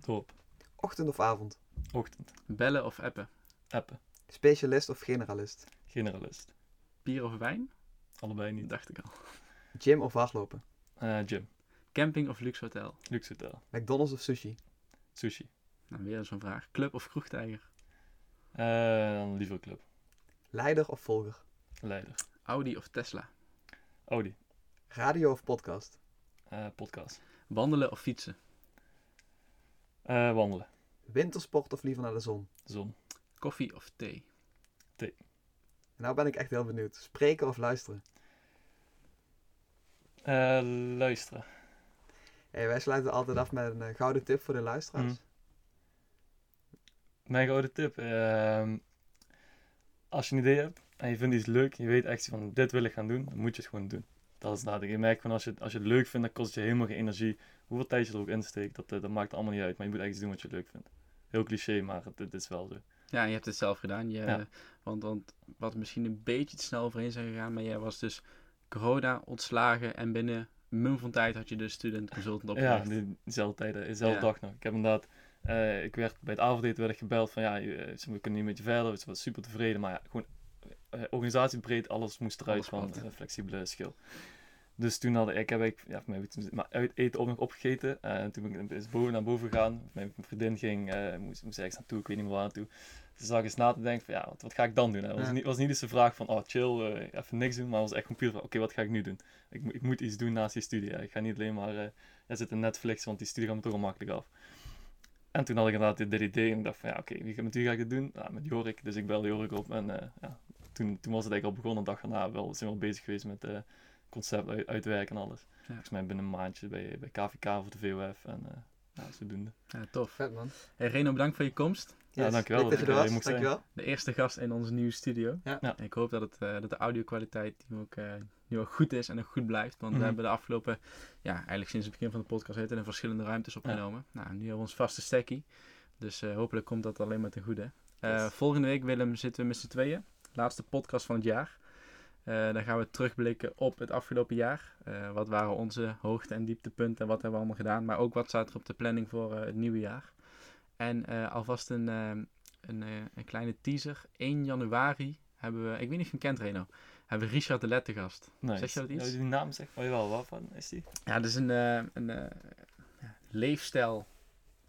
Dorp. Ochtend of avond? Ochtend. Bellen of appen? Appen. Specialist of generalist? Generalist. Bier of wijn? Allebei niet. Dacht ik al. Gym of hardlopen? Uh, gym. Camping of luxe hotel? Luxe hotel. McDonald's of sushi? Sushi. Nou, weer zo'n vraag. Club of kroegtijger? Uh, dan liever club. Leider of volger? Leider. Audi of Tesla? Audi. Radio of podcast? Uh, podcast. Wandelen of fietsen? Uh, wandelen. Wintersport of liever naar de zon? Zon. Koffie of thee? Thee. Nou ben ik echt heel benieuwd. Spreken of luisteren? Uh, luisteren. Hey, wij sluiten altijd af met een gouden tip voor de luisteraars. Mm. Mijn gouden tip. Uh, als je een idee hebt en je vindt iets leuk, je weet echt van dit wil ik gaan doen, dan moet je het gewoon doen. Dat is dat. Je merkt van als je, als je het leuk vindt, dan kost je helemaal geen energie. Hoeveel tijd je er ook insteekt, dat, dat maakt allemaal niet uit. Maar je moet echt iets doen wat je leuk vindt. Heel cliché, maar het, is wel zo. Ja, je hebt het zelf gedaan. Je, want, want wat misschien een beetje te snel overheen zijn gegaan, maar jij was dus corona ontslagen en binnen mum van tijd had je de student consultant opgericht. Ja, dezelfde tijd, dezelfde dag nog. Ik heb inderdaad, uh, ik werd bij het avondeten werd ik gebeld van ja, we kunnen niet met je verder, ik was super tevreden, maar ja, gewoon uh, organisatiebreed, alles moest eruit van uh, flexibele schil. Dus toen had ik, ik heb ik, ja, maar uit eten op nog opgegeten. En toen ben ik boven naar boven gegaan. Mijn vriendin ging, moest, moest ergens naartoe, ik weet niet meer waar naartoe. Toen zag ik eens na te denken van, ja, wat, wat ga ik dan doen? Het was, niet, was niet eens de vraag van, oh chill, uh, even niks doen. Maar het was echt puur van, oké, wat ga ik nu doen? Ik, ik moet iets doen naast die studie. Ik ga niet alleen maar uh, zitten Netflix, want die studie gaat me toch al makkelijk af. En toen had ik inderdaad dit idee en ik dacht van, ja, oké, okay, met wie ga ik het doen? Ja, met Jorik. Dus ik belde Jorik op en ja, toen, toen was het eigenlijk al begonnen. Een dag daarna wel, zijn we al bezig geweest met concept uit, uitwerken en alles. Ja. Volgens mij binnen een maandje bij, bij KVK voor de VOF en uh, ja, zodoende. Ja, tof. Vet man. Hey Reno, bedankt voor je komst. Ja, dankjewel. dat je er was. Dankjewel. De eerste gast in onze nieuwe studio. Ja. ja. Ik hoop dat, het, uh, dat de audio-kwaliteit nu ook, uh, nu ook goed is en ook goed blijft. Want mm -hmm. we mhm. hebben de afgelopen, ja, eigenlijk sinds het begin van de podcast het in verschillende ruimtes opgenomen. Ja. Nou, nu hebben we ons vaste stekkie. Dus uh, hopelijk komt dat alleen maar ten goede. Yes. Volgende week, Willem, zitten we met z'n tweeën. Laatste podcast van het jaar. Uh, dan gaan we terugblikken op het afgelopen jaar. Uh, wat waren onze hoogte- en dieptepunten en wat hebben we allemaal gedaan. Maar ook wat staat er op de planning voor uh, het nieuwe jaar. En alvast een, een, een, kleine teaser. 1 januari hebben we, ik weet niet of je hem kent Reno, hebben we Richard de Lette gast. Nice. Zeg je dat iets? Ja, die naam zegt je wel, waarvan is die? Ja, dat is een, een leefstijl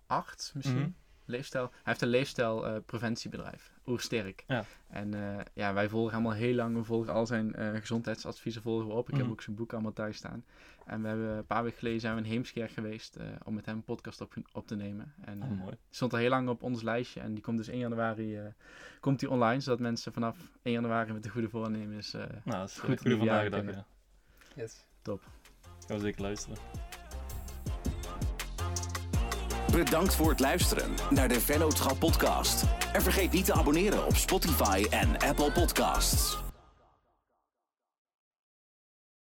arts misschien. Mm -hmm leefstijl. Hij heeft een leefstijlpreventiebedrijf, uh, Oersterk. Ja. En uh, ja, wij volgen helemaal heel lang, we volgen al zijn uh, gezondheidsadviezen volgen we op. Ik heb mhm. ook zijn boek allemaal thuis staan. En we hebben een paar weken geleden zijn we in Heemskerk geweest uh, om met hem een podcast op, op te nemen. En oh, mooi. stond al heel lang op ons lijstje en die komt dus 1 januari komt die online, zodat mensen vanaf 1 januari met de goede voornemens nou, dat is goed goede vandaag ja. Yes. Top. Gaan we zeker luisteren. Bedankt voor het luisteren naar de Vennootschap podcast. En vergeet niet te abonneren op Spotify en Apple Podcasts.